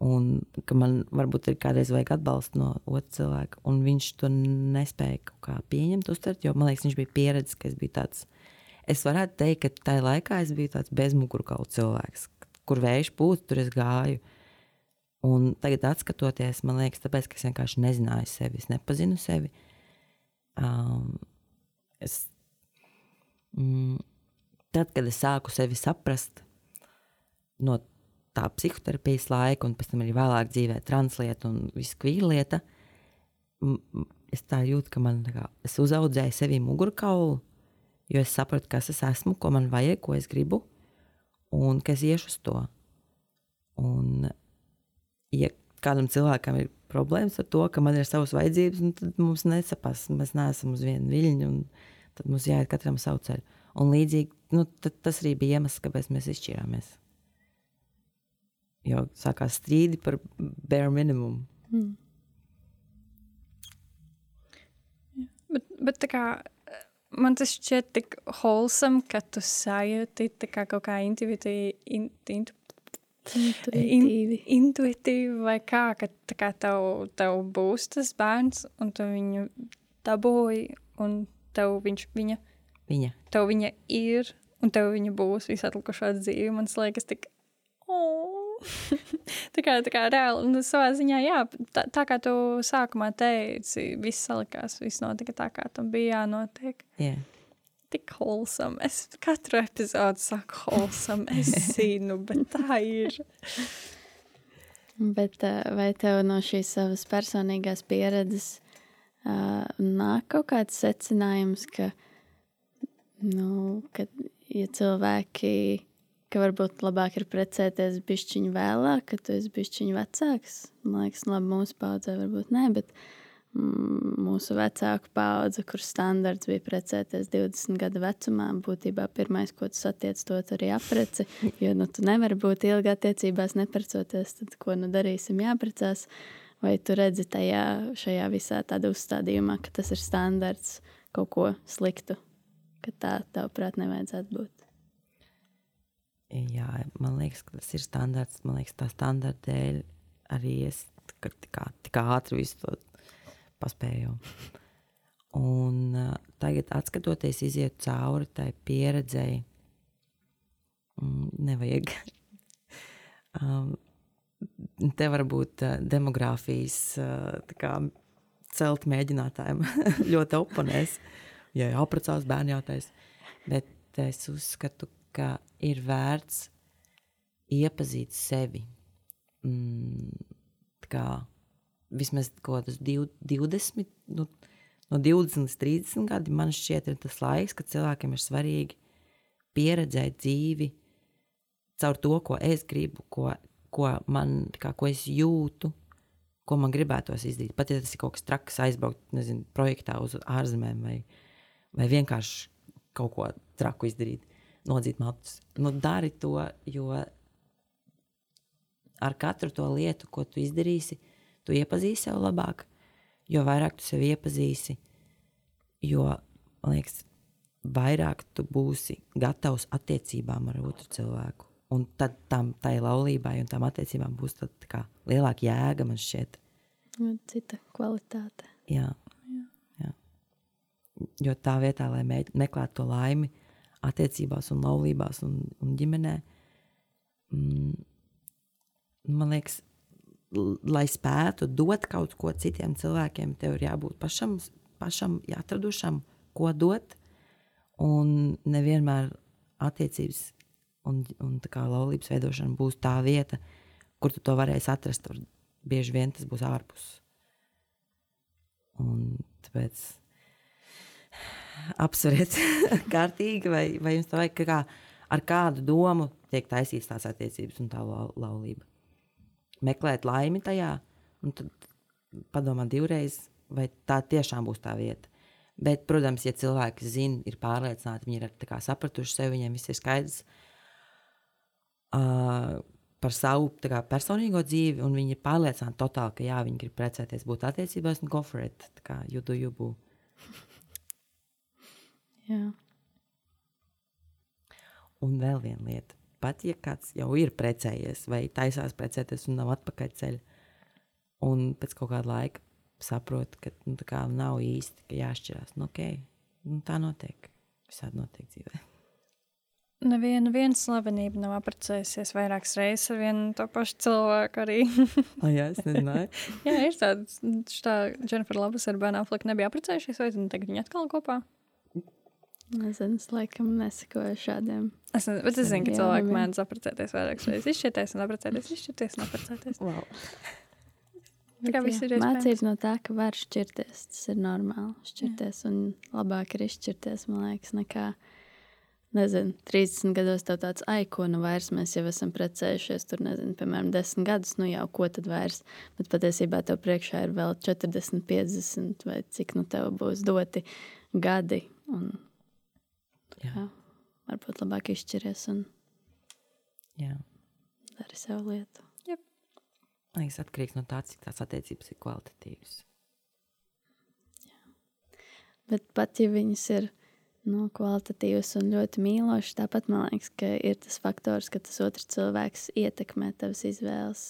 Un ka man varbūt ir kādreiz vajag atbalstu no otra cilvēka, un viņš to nespēja pieņemt, uztvert, jo man liekas, viņš bija pieredzējis, ka es biju tāds. Es varētu teikt, ka tajā laikā es biju tāds bezmugurkaula cilvēks, kur vējš pūta, tur es gāju. Un tagad, skatoties, man liekas, tāpēc, ka es vienkārši nezināju sevi, es nepazinu sevi. Um, es, mm, tad, kad es sāku sevi saprast no tā psihoterapijas laika, un pēc tam arī vēlāk dzīvē, translieta un viss kvīlieta, es tā jūtu, ka man kā, es uzaudzēju sevi mugurkaulu, jo es sapratu, kas es esmu, ko man vajag, ko es gribu, un ka es iešu uz to. Un, ja kādam cilvēkam ir problēmas ar to, ka man ir savas vajadzības, nu, tad mums nesapās, mēs neesam uz vienu viļņu, un tad mums jāiet katram savu ceļu. Un līdzīgi, nu, tas arī bija iemesls, kāpēc mēs izšķirāmies. Jo sākās strīdi par bare minimumu.
Mm.
Bet, bet tā kā man tas šķiet tik wholesome, ka tu sajūti tā kā kaut kā intuitīvi, in, intu,
Intuitīvi.
In, intuitīvi vai kā, ka tā kā tev, tev būs tas bērns un tu viņu dabūji un tev viņš, viņa,
Viņa.
tev viņa ir un tev viņa būs visu atlikušo dzīvi. Man liekas tik. tā kā, tā kā reāli, nu, savā ziņā, jā, tā, tā kā tu sākumā teici, viss salikās, viss notika tā, kā tam bija jānotiek.
Yeah.
Tik wholesome. Es katru epizodu saku wholesome. Es zinu, bet tā ir.
Bet eh, vai tev no šīs savas personīgās pieredzes uh, nāk kaut kāds secinājums, ka, nu, ka ja cilvēki, ka varbūt labāk ir precēties bišķiņu vēlāk, ka tu esi bišķiņu vecāks? Man liekas, labi, mūsu paudzē varbūt nē, bet mm, mūsu vecāku paudze, kur standarts bija precēties 20 gadu vecumā, būtībā pirmais, ko tu satiec, to tu arī apreci, jo nu, tu nevari būt ilgi attiecībās neprecoties, tad ko nu darīsim, jāprecās. Vai tu redzi tajā, šajā visā tādā uzstādījumā, ka tas ir standarts kaut ko sliktu, ka tā, tavuprāt, nevajadzētu būt?
Jā, man liekas, ka tas ir standarts. Man liekas, tā standarta dēļ arī es tik, ātri visu to paspēju. Un uh, tagad, skatoties, iziet cauri tai pieredzēji, mm, nevajag. um, te var būt uh, demogrāfijas uh, kā, celt mēģinātājiem ļoti oponēs. Ja jāprecās bērnu jautājums. Bet es uzskatu, ka ir vērts iepazīt sevi. Mm, kā vismaz kaut kādus div- 20, nu, no 20 līdz 30 gadiem, man šķiet, ir tas laiks, kad cilvēkiem ir svarīgi pieredzēt dzīvi caur to, ko es gribu, ko, ko, man, kā, ko es jūtu, ko man gribētos izdarīt. Pat ja tas ir kaut kas traks, aizbraukt, nezinu, projektā uz ārzemēm vai, vai vienkārši kaut ko traku izdarīt, nodzīt matus. Nu, dari to, jo ar katru to lietu, ko tu izdarīsi, tu iepazīsi sev labāk. Jo vairāk tu sevi iepazīsi, jo, liekas, vairāk tu būsi gatavs attiecībām ar otru cilvēku. Un tad tam tai laulībai un tam attiecībām būs tad, kā, lielāka jēga, man šķiet.
Nu, Cita kvalitāte.
Jā. Jā. Jā. Jo tā vietā, lai me, meklētu to laimi attiecībās, un laulībās un, un ģimenē, mm, man liekas, lai spētu dot kaut ko citiem cilvēkiem, tev ir jābūt pašam, pašam atradušam, ko dot. Un nevienmēr attiecības un, un laulības veidošana būs tā vieta, kur tu to varēsi atrast. Tur bieži vien tas būs ārpus. Un tāpēc apsveriet kārtīgi, vai, vai jums tā vajag, kā, ar kādu domu tiek taisīts tās attiecības un tā lau, laulība. Meklēt laimi tajā, un tad padomā divreiz, vai tā tiešām būs tā vieta. Bet, protams, ja cilvēki zina, ir pārliecināti, viņi ir sapratuši sevi, viņiem viss ir skaidrs uh, par savu kā, personīgo dzīvi, un viņi ir pārliecināti totāli, ka jā, viņi grib precēties, būt attiecībās un go for it. Kā you do you boo.
Jā.
Un vēl viena lieta. Pat ja kāds jau ir precējies vai taisās precēties un nav atpakaļceļ, un pēc kaut kāda laika saprot, ka nu, tā kā nav īsti ka jāšķirās. Nu, okay. nu, tā notiek. Visādi notiek dzīvē.
Neviena viena slavenība nav apprecējusies vairākas reizes ar vienu to pašu cilvēku arī.
Oh, jā, es nezināju.
Jā, ir tāds, tā Jennifer Lopes ar Bēnu Affleku nebija apprecējušies, vai tagad viņi atkal kopā?
Nezinu, es laikam nesakoju šādiem.
Es, ne, bet es zinu, ka
Jā,
cilvēki mēdz apprecēties vairākas reizes. Izšķirties un apprecēties, izšķirties un apprecēties.
wow.
Tā kā viss
jā,
ir iespējams.
Mācīt no tā, ka var šķirties. Tas ir normāli. Šķirties un labāk ir izšķirties, man liekas, nekā. Nezinu, 30 gados tev tāds, ai, ko nu vairs mēs jau esam precējušies. Tur, nezinu, piemēram, 10 gadus, nu jau ko tad vairs. Bet patiesībā tev priekšā ir vēl 40, 50 vai cik nu tev būs doti gadi. Un,
Jā.
jā, varbūt labāk izšķiries un
Jā.
dari savu lietu.
Man liekas, atkarīgs no tā, cik tās attiecības ir kvalitatīvas.
Bet pat ja viņas ir nu, kvalitatīvas un ļoti mīlošas, tāpat man liekas, ka ir tas faktors, ka tas otrs cilvēks ietekmē tavas izvēles.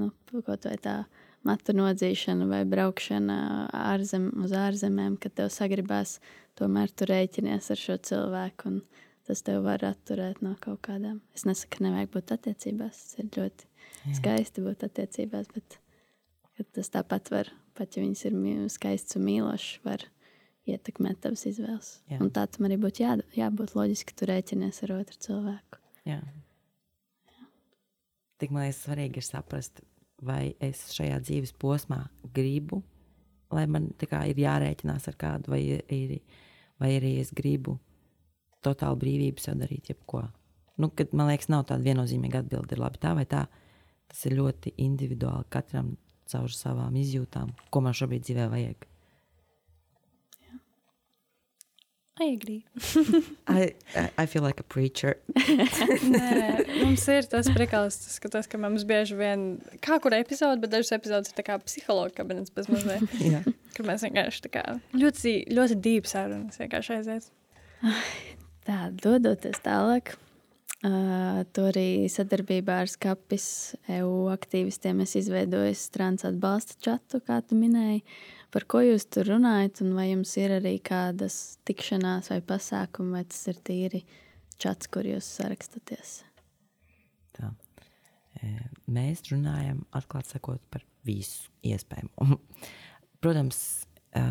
Nu, kaut vai tā matu nodzīšana vai braukšana ārzem, uz ārzemēm, kad tev sagribās, tomēr tu rēķinies ar šo cilvēku. un Tas tev var atturēt no kaut kādām. Es nesaku, ka nevajag būt attiecībās. Tas ir ļoti Jā. skaisti būt attiecībās, bet tas tāpat var, pat ja viņas ir skaistas un mīlošas, var ietekmēt tavas izvēles.
Jā.
Un tā tam arī būtu jā, jābūt loģiski, ka tu rēķinies ar otru cilvēku.
Jā. Tik man liekas, svarīgi ir saprast, vai es šajā dzīves posmā gribu, lai man kā, ir jārēķinās ar kādu, vai, ir, vai arī es gribu totāli brīvību sadarīt jebko. Nu, kad, man liekas, nav tāda viennozīmīga atbilde, ir labi tā vai tā. Tas ir ļoti individuāli katram caur savām izjūtām, ko man šobrīd dzīvē vajag.
I agree.
I, I, I feel like a preacher.
Nē, mums ir tas prikals, tas, ka, tas, ka mums bieži vien, kā kur epizode, bet dažas epizodes ir tā kā psihologa kabinets bez mazliet.
Jā.
Kur mēs vienkārši tā kā ļoti, ļoti dīvaini sarunas vienkārši aiziet.
Tā, dodoties tālāk, uh, tur arī sadarbībā ar Skapis EU aktīvistiem es izveidoju strāns atbalsta čatu, kā tu minēji. Par ko jūs tur runājat, un vai jums ir arī kādas tikšanās vai pasākumi, vai tas ir tīri čats, kur jūs sarakstaties?
Tā. E, Mēs runājam, atklāti sakot, par visu iespējamo. Protams, ā,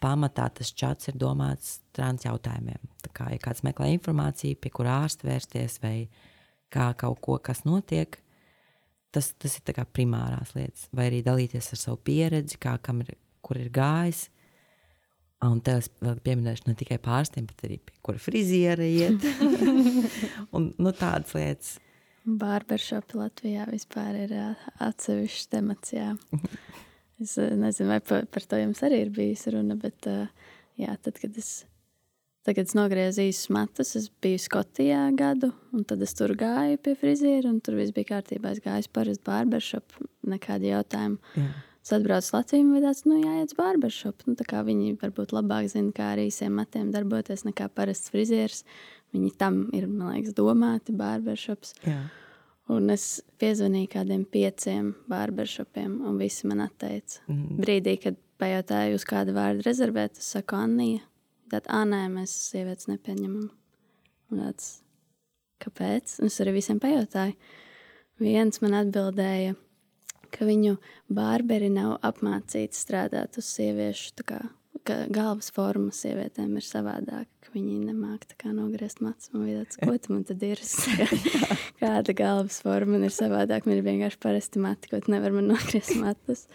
pamatā tas čats ir domāts trans jautājumiem. Tā kā ja kāds meklē informāciju, pie kura ārsta vērsties, vai kā kaut ko, kas notiek, tas, tas ir kā primārās lietas. Vai arī dalīties ar savu pieredzi, kā kam ir, kur ir gājis. Un te es vēl pieminēšu ne tikai pārstiem, bet arī pie kura friziera iet. un, nu, tādas lietas.
Barbershopi Latvijā vispār ir atsevišķs temats. Jā. Es ā, nezinu, vai par, par to jums arī ir bijusi runa, bet jā, tad, kad es, tad, kad es nogriezu īsus matus, es biju Skotijā gadu, un tad es tur gāju pie friziera, un tur viss bija kārtībā. Es gāju uz parastu barbershopu, nekādi jautājumi.
Jā.
Es atbraucu uz Latviju, un tāds, nu, jāiet uz barbershopu. Nu, viņi varbūt labāk zina, kā ar īsiem matiem darboties nekā parasts frizieris. Viņi tam ir, man liekas, domāti barbershops.
Jā.
Un es piezvanīju kādiem pieciem barbershopiem, un visi man atteica.
Mm.
Brīdī, kad pajautāju, uz kādu vārdu rezervēt, es saku, Anija. Tad, ah, nē, mēs sievietes nepieņemam. Un tāds, kāpēc? Un es arī visiem pajautāju. Viens man atbildēja, ka viņu barberi nav apmācīti strādāt uz sieviešu kā ka galvas forma sievietēm ir savādāka, ka viņi kā nogriezt matus. Man bija tāds, ko tu man tad ir? Kāda galvas forma man ir savādāka? Man ir vienkārši parasti mati, ko tu nevar man nogriezt matus.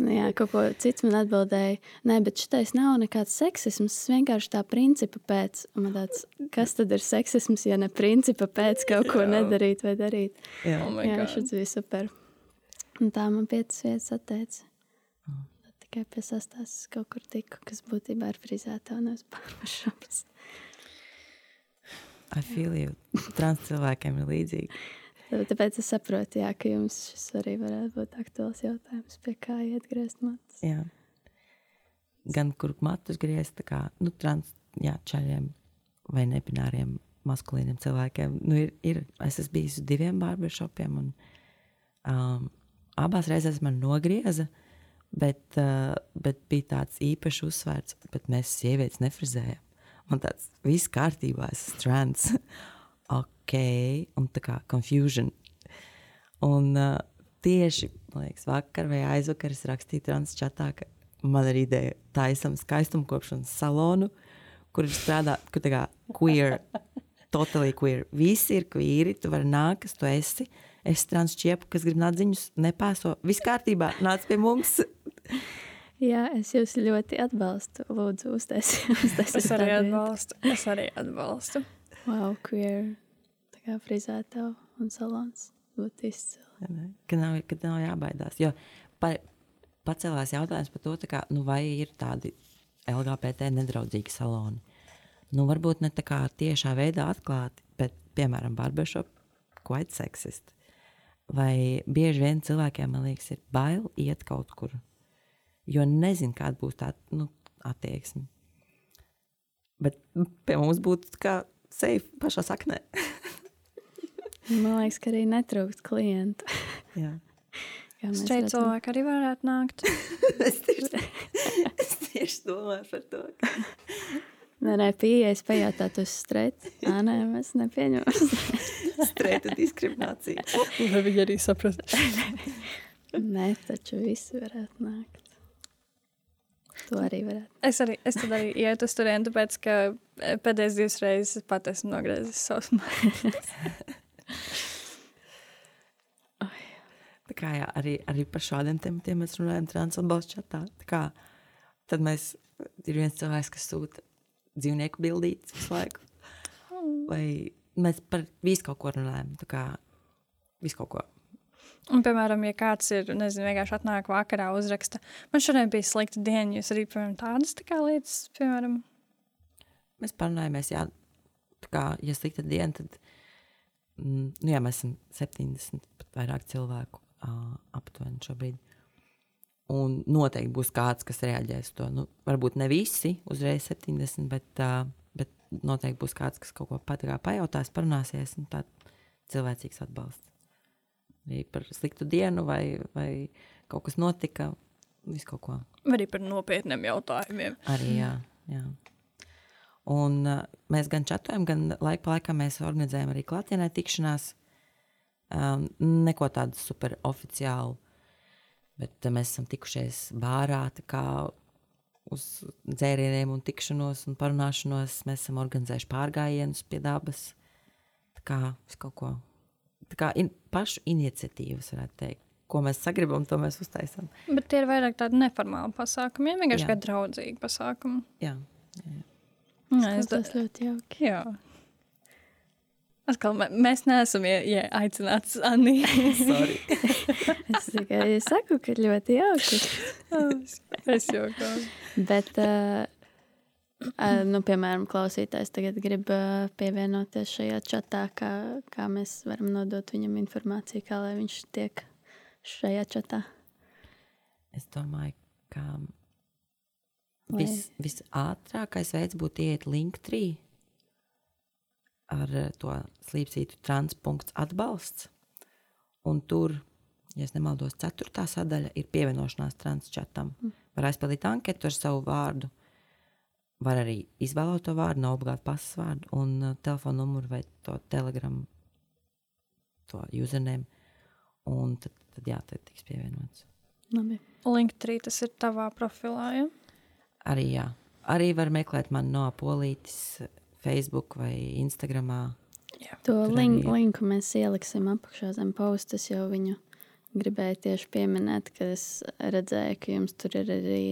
Nu, jā, kaut ko cits man atbildēja, nē, bet šitais nav nekāds seksisms. Tas vienkārši tā principa pēc. Tāds, kas tad ir seksisms, ja ne principa pēc kaut ko
Jā.
nedarīt vai darīt?
Jā.
Oh my
jā,
God.
šis bija super. Un tā man piecas vietas atteica. Tad tikai pie sastāvs kaut kur tiku, kas būtībā ir frizēta un nevis barbershops.
I feel you. Trans cilvēkiem ir līdzīgi.
Tāpēc es saprotu, jā, ka jums šis arī varētu būt aktuāls jautājums, pie kā iet griezt matus.
Jā. Gan kur matus griezt, tā kā nu, trans jā, čaļiem vai nebināriem maskulīniem cilvēkiem. Nu, ir, ir, es esmu bijis uz diviem barbershopiem, un um, abās reizēs man nogrieza, bet, uh, bet bija tāds īpašs uzsvērts, bet mēs sievietes nefrizējam. Man tāds viss kārtībā, es esmu trans. Ok, un tā kā confusion. Un uh, tieši man liekas, vakar vai aizvakar es rakstīju transčatā, ka man ir ideja taisam skaistumkopšanas salonu, kur ir strādā, kur tā kā queer, totally queer. Visi ir queeri, tu vari nākt, kas tu esi. Es transčiepu, kas grib nadziņus, nepāso. Viss kārtībā, nāc pie mums.
Jā, es jūs ļoti atbalstu. Lūdzu, uztaisiet.
Es arī atbalstu. Es arī atbalstu.
Wow, queer. Kā frizēta un salons būtu izcili.
Ka nav, ka nav jābaidās. Jo pa, pacēlās jautājums par to, kā, nu, vai ir tādi LGBT nedraudzīgi saloni. Nu, varbūt ne tā kā tiešā veidā atklāti, bet, piemēram, barbershop, quite sexist. Vai bieži vien cilvēkiem, man liekas, ir bail iet kaut kur, jo nezinu, kāda būs tā nu, attieksme. Bet pie mums būtu kā safe pašā saknē.
Man liekas, ka arī netrūkst klientu.
Jā.
Straight cilvēki arī varētu nākt.
es, tieši, es tieši domāju par to. Ka...
Nē, nē, pieejas pajautāt uz strēti. Ā, nē, mēs nepieņemam.
Streita diskriminācija.
Lai viņi arī saprastu.
nē, taču visi varētu nākt. To arī varētu.
Es arī, es tad arī ietu uz turieni, tāpēc, ka eh, pēdējais divas reizes pat esmu nogriezis savus mājas.
Tā kā jā, arī, arī par šādiem tematiem mēs runājam transatbalstu čatā. Tā kā, tad mēs, ir viens cilvēks, kas sūta dzīvnieku bildītas visu laiku. Vai mēs par visu kaut ko runājam. Tā kā visu kaut ko.
Un, piemēram, ja kāds ir, nezinu, vienkārši atnāk vakarā, uzraksta, man šodien bija slikta diena, jūs arī, piemēram, tādas tā kā lietas, piemēram,
Mēs parunājamies, jā, tā kā, ja slikta diena, tad, nu jā, mēs esam 70 pat vairāk cilvēku uh, aptuveni šobrīd. Un noteikti būs kāds, kas reaģēs uz to. Nu, varbūt ne visi uzreiz 70, bet, uh, bet noteikti būs kāds, kas kaut ko pat kā pajautās, parunāsies. un Tā cilvēcīgs atbalsts. Arī par sliktu dienu vai, vai kaut kas notika, visu kaut ko.
arī par nopietniem jautājumiem.
Arī jā. jā. Un uh, mēs gan čatojam, gan laika pa laikam mēs organizējam arī klātienē tikšanās. Um, neko tādu super oficiālu, bet uh, mēs esam tikušies bārā, tā kā uz dzērieniem un tikšanos un parunāšanos. Mēs esam organizējuši pārgājienus pie dabas. Tā kā kaut ko. Tā kā in, pašu iniciatīvas, varētu teikt. Ko mēs sagribam, to mēs uztaisām.
Bet tie ir vairāk tādi neformāli pasākumi, ja vienkārši kā draudzīgi pasākumi.
Jā,
Jā, es
Tas ļoti jauki.
Jā, Atkal, mē- mēs neesam ie- ie- aicināts.
Sorry.
Es tikai saku, ka ļoti jauki.
es jokoju.
Bet, uh, uh, nu, piemēram, klausītājs tagad grib uh, pievienoties šajā čatā, kā, kā mēs varam nodot viņam informāciju, kā lai viņš tiek šajā čatā.
Es domāju, ka
Lai-
vis, visātrākais veids būtu iet Linktree ar eh, to slīpstītu transpunkts atbalsts. Un tur, ja nemaldos, ceturtā sadaļa ir pievienošanās transčatam. Mm. Var aizpildīt anketu ar savu vārdu. Var arī izvēlēt to vārdu, nav obligāti pasas vārdu, un uh, telefona numuru vai to telegramu, to username. Un tad, tad jā, tad tiks pievienots.
Labi.
Link 3 tas ir tavā profilā. Ja?
Arī, jā. Arī var meklēt mani no Polītes, Facebook vai Instagram.
To
Tur
link, linku mēs ieliksim apakšā zem posta. Es jau viņu gribēju tieši pieminēt, ka es redzēju, ka jums tur ir arī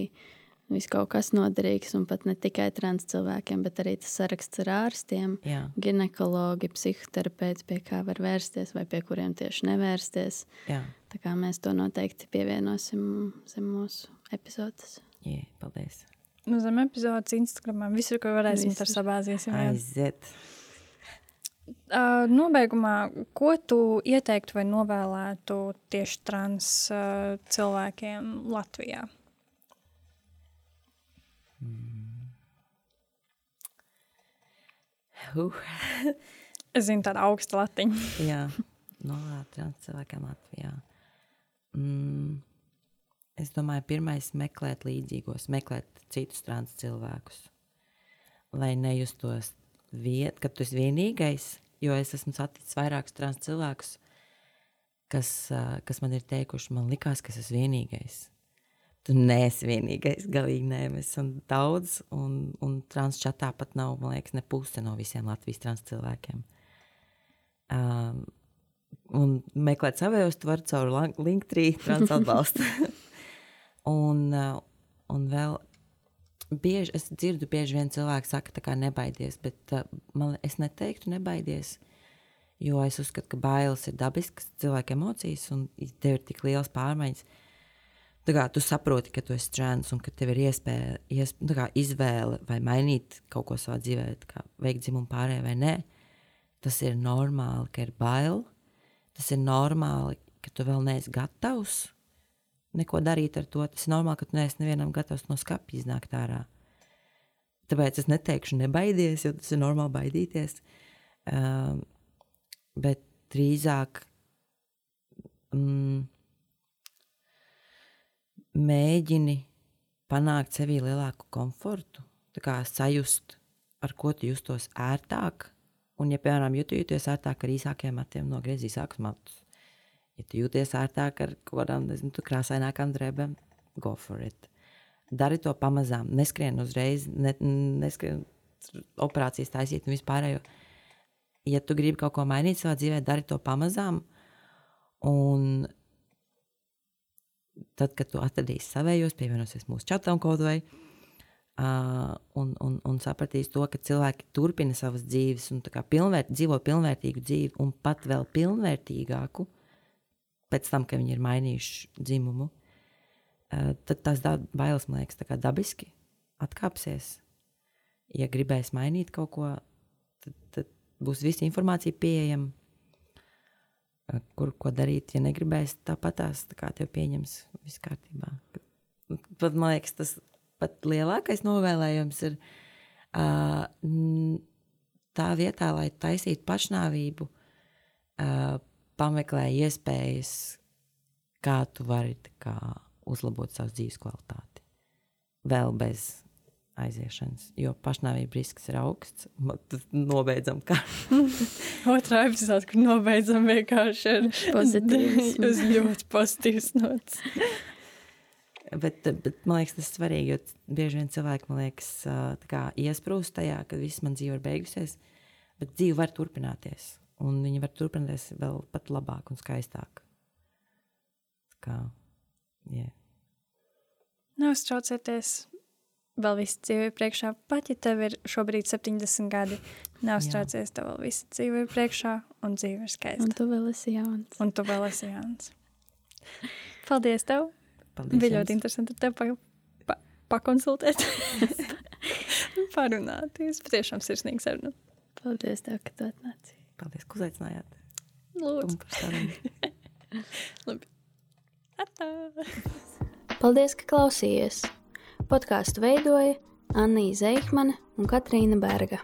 viss kaut kas noderīgs. Un pat ne tikai trans cilvēkiem, bet arī tas saraksts ar ārstiem,
Jā,
ginekologi, psihoterapeiti, pie kā var vērsties vai pie kuriem tieši nevērsties.
jā.
Tā kā mēs to noteikti pievienosim zem mūsu epizodes.
jā paldies.
Nu, zem epizodes Instagram. Visur, kur varēsim, tur jā.
Aiziet.
Uh, nobeigumā, ko tu ieteiktu vai novēlētu tieši trans uh, cilvēkiem Latvijā?
Uh,
Es zinu, tāda augsta latiņa.
jā, no trans cilvēkiem Latvijā. Mm, es domāju, pirmais meklēt līdzīgos, meklēt citus trans cilvēkus. Lai nejustos viet, ka tu esi vienīgais, jo es esmu saticis vairākus trans cilvēkus, kas, kas man ir teikuši, man likās, ka es esmu vienīgais. Tu neesi vienīgais, galīgi nē, mēs esam daudz, un, un trans čatā pat nav, man liekas, ne puse no visiem Latvijas trans cilvēkiem. Um, un meklēt savējos, tu vari caur Linktree trans atbalstu. un, uh, un vēl bieži, es dzirdu, bieži vien cilvēki saka, kā nebaidies, bet uh, man, es neteiktu nebaidies, jo es uzskatu, ka bailes ir dabiskas cilvēka emocijas, un tev ir tik liels pārmaiņas. Tā kā tu saproti, ka tu esi trans un ka tev ir iespēja, iesp nu, kā izvēle vai mainīt kaut ko savā dzīvē, kā veikt dzimumu pārējai vai nē. Tas ir normāli, ka ir bail. Tas ir normāli, ka tu vēl neesi gatavs neko darīt ar to. Tas ir normāli, ka tu neesi nevienam gatavs no skapja iznākt ārā. Tāpēc es neteikšu, nebaidies, jo tas ir normāli baidīties. Um, bet drīzāk mm, mēģini panākt sevī lielāku komfortu, kā sajust, ar ko tu justos ērtāk. Un, ja, piemēram, jūties ērtāk ar īsākiem matiem, nogriez īsākus matus. Ja tu jūties ērtāk ar kaut kādām nezinu, krāsainākām drēbēm, go for it. Dari to pamazām, neskrien uzreiz, ne, neskrien operācijas taisīt un vispārējo. Ja tu gribi kaut ko mainīt savā dzīvē, dari to pamazām. Un tad, kad tu atradīsi savējos, pievienosies mūsu čatam kaut vai, uh, un, un, un sapratīsi to, ka cilvēki turpina savas dzīves un pilnvērt, dzīvo pilnvērtīgu dzīvi, un pat vēl pilnvērtīgāku pēc tam, kad viņi ir mainījuši dzimumu, uh, tad tās bailes, man liekas, dabiski atkāpsies. Ja gribēs mainīt kaut ko, tad, tad būs visa informācija pieejama kur ko darīt. Ja negribēs, tāpat tās tā kā tev pieņems viss kārtībā. Pat, man liekas, tas pat lielākais novēlējums ir uh, tā vietā, lai taisītu pašnāvību, uh, pameklē iespējas, kā tu vari kā, uzlabot savu dzīves kvalitāti. Vēl bez aiziešanas, jo pašnāvība risks ir augsts. Tad Nobeidzam, kā
Otrā epizode, kur nobeidzam vienkārši ar
Pozitīvs.
uz ļoti pozitīvas nots.
Bet, bet man liekas, tas ir svarīgi, jo bieži vien cilvēki, man liekas, kā iesprūst tajā, ka viss man dzīve ir beigusies. Bet dzīve var turpināties, un viņa var turpināties vēl pat labāk un skaistāk. Tā Kā, yeah.
Neuztraucieties. vēl viss dzīve ir priekšā. Pat ja tev ir šobrīd 70 gadi, neuztraucies, tev vēl viss dzīve ir priekšā un dzīve ir skaista.
Un tu vēl esi jauns.
Un tu vēl esi jauns. Paldies tev!
Paldies.
Bija
jums.
ļoti interesanti ar tevi pa, pa, pakonsultēt. Parunāt. Jūs patiešām sirsnīgi sarunāt.
Paldies, tev, ka tu atnāci.
Paldies, ka uzaicinājāt.
Lūdzu. Labi. Atā.
Paldies, ka klausījies! Podkāstu veidoja Anna Zeihmane un Katrīna Berga.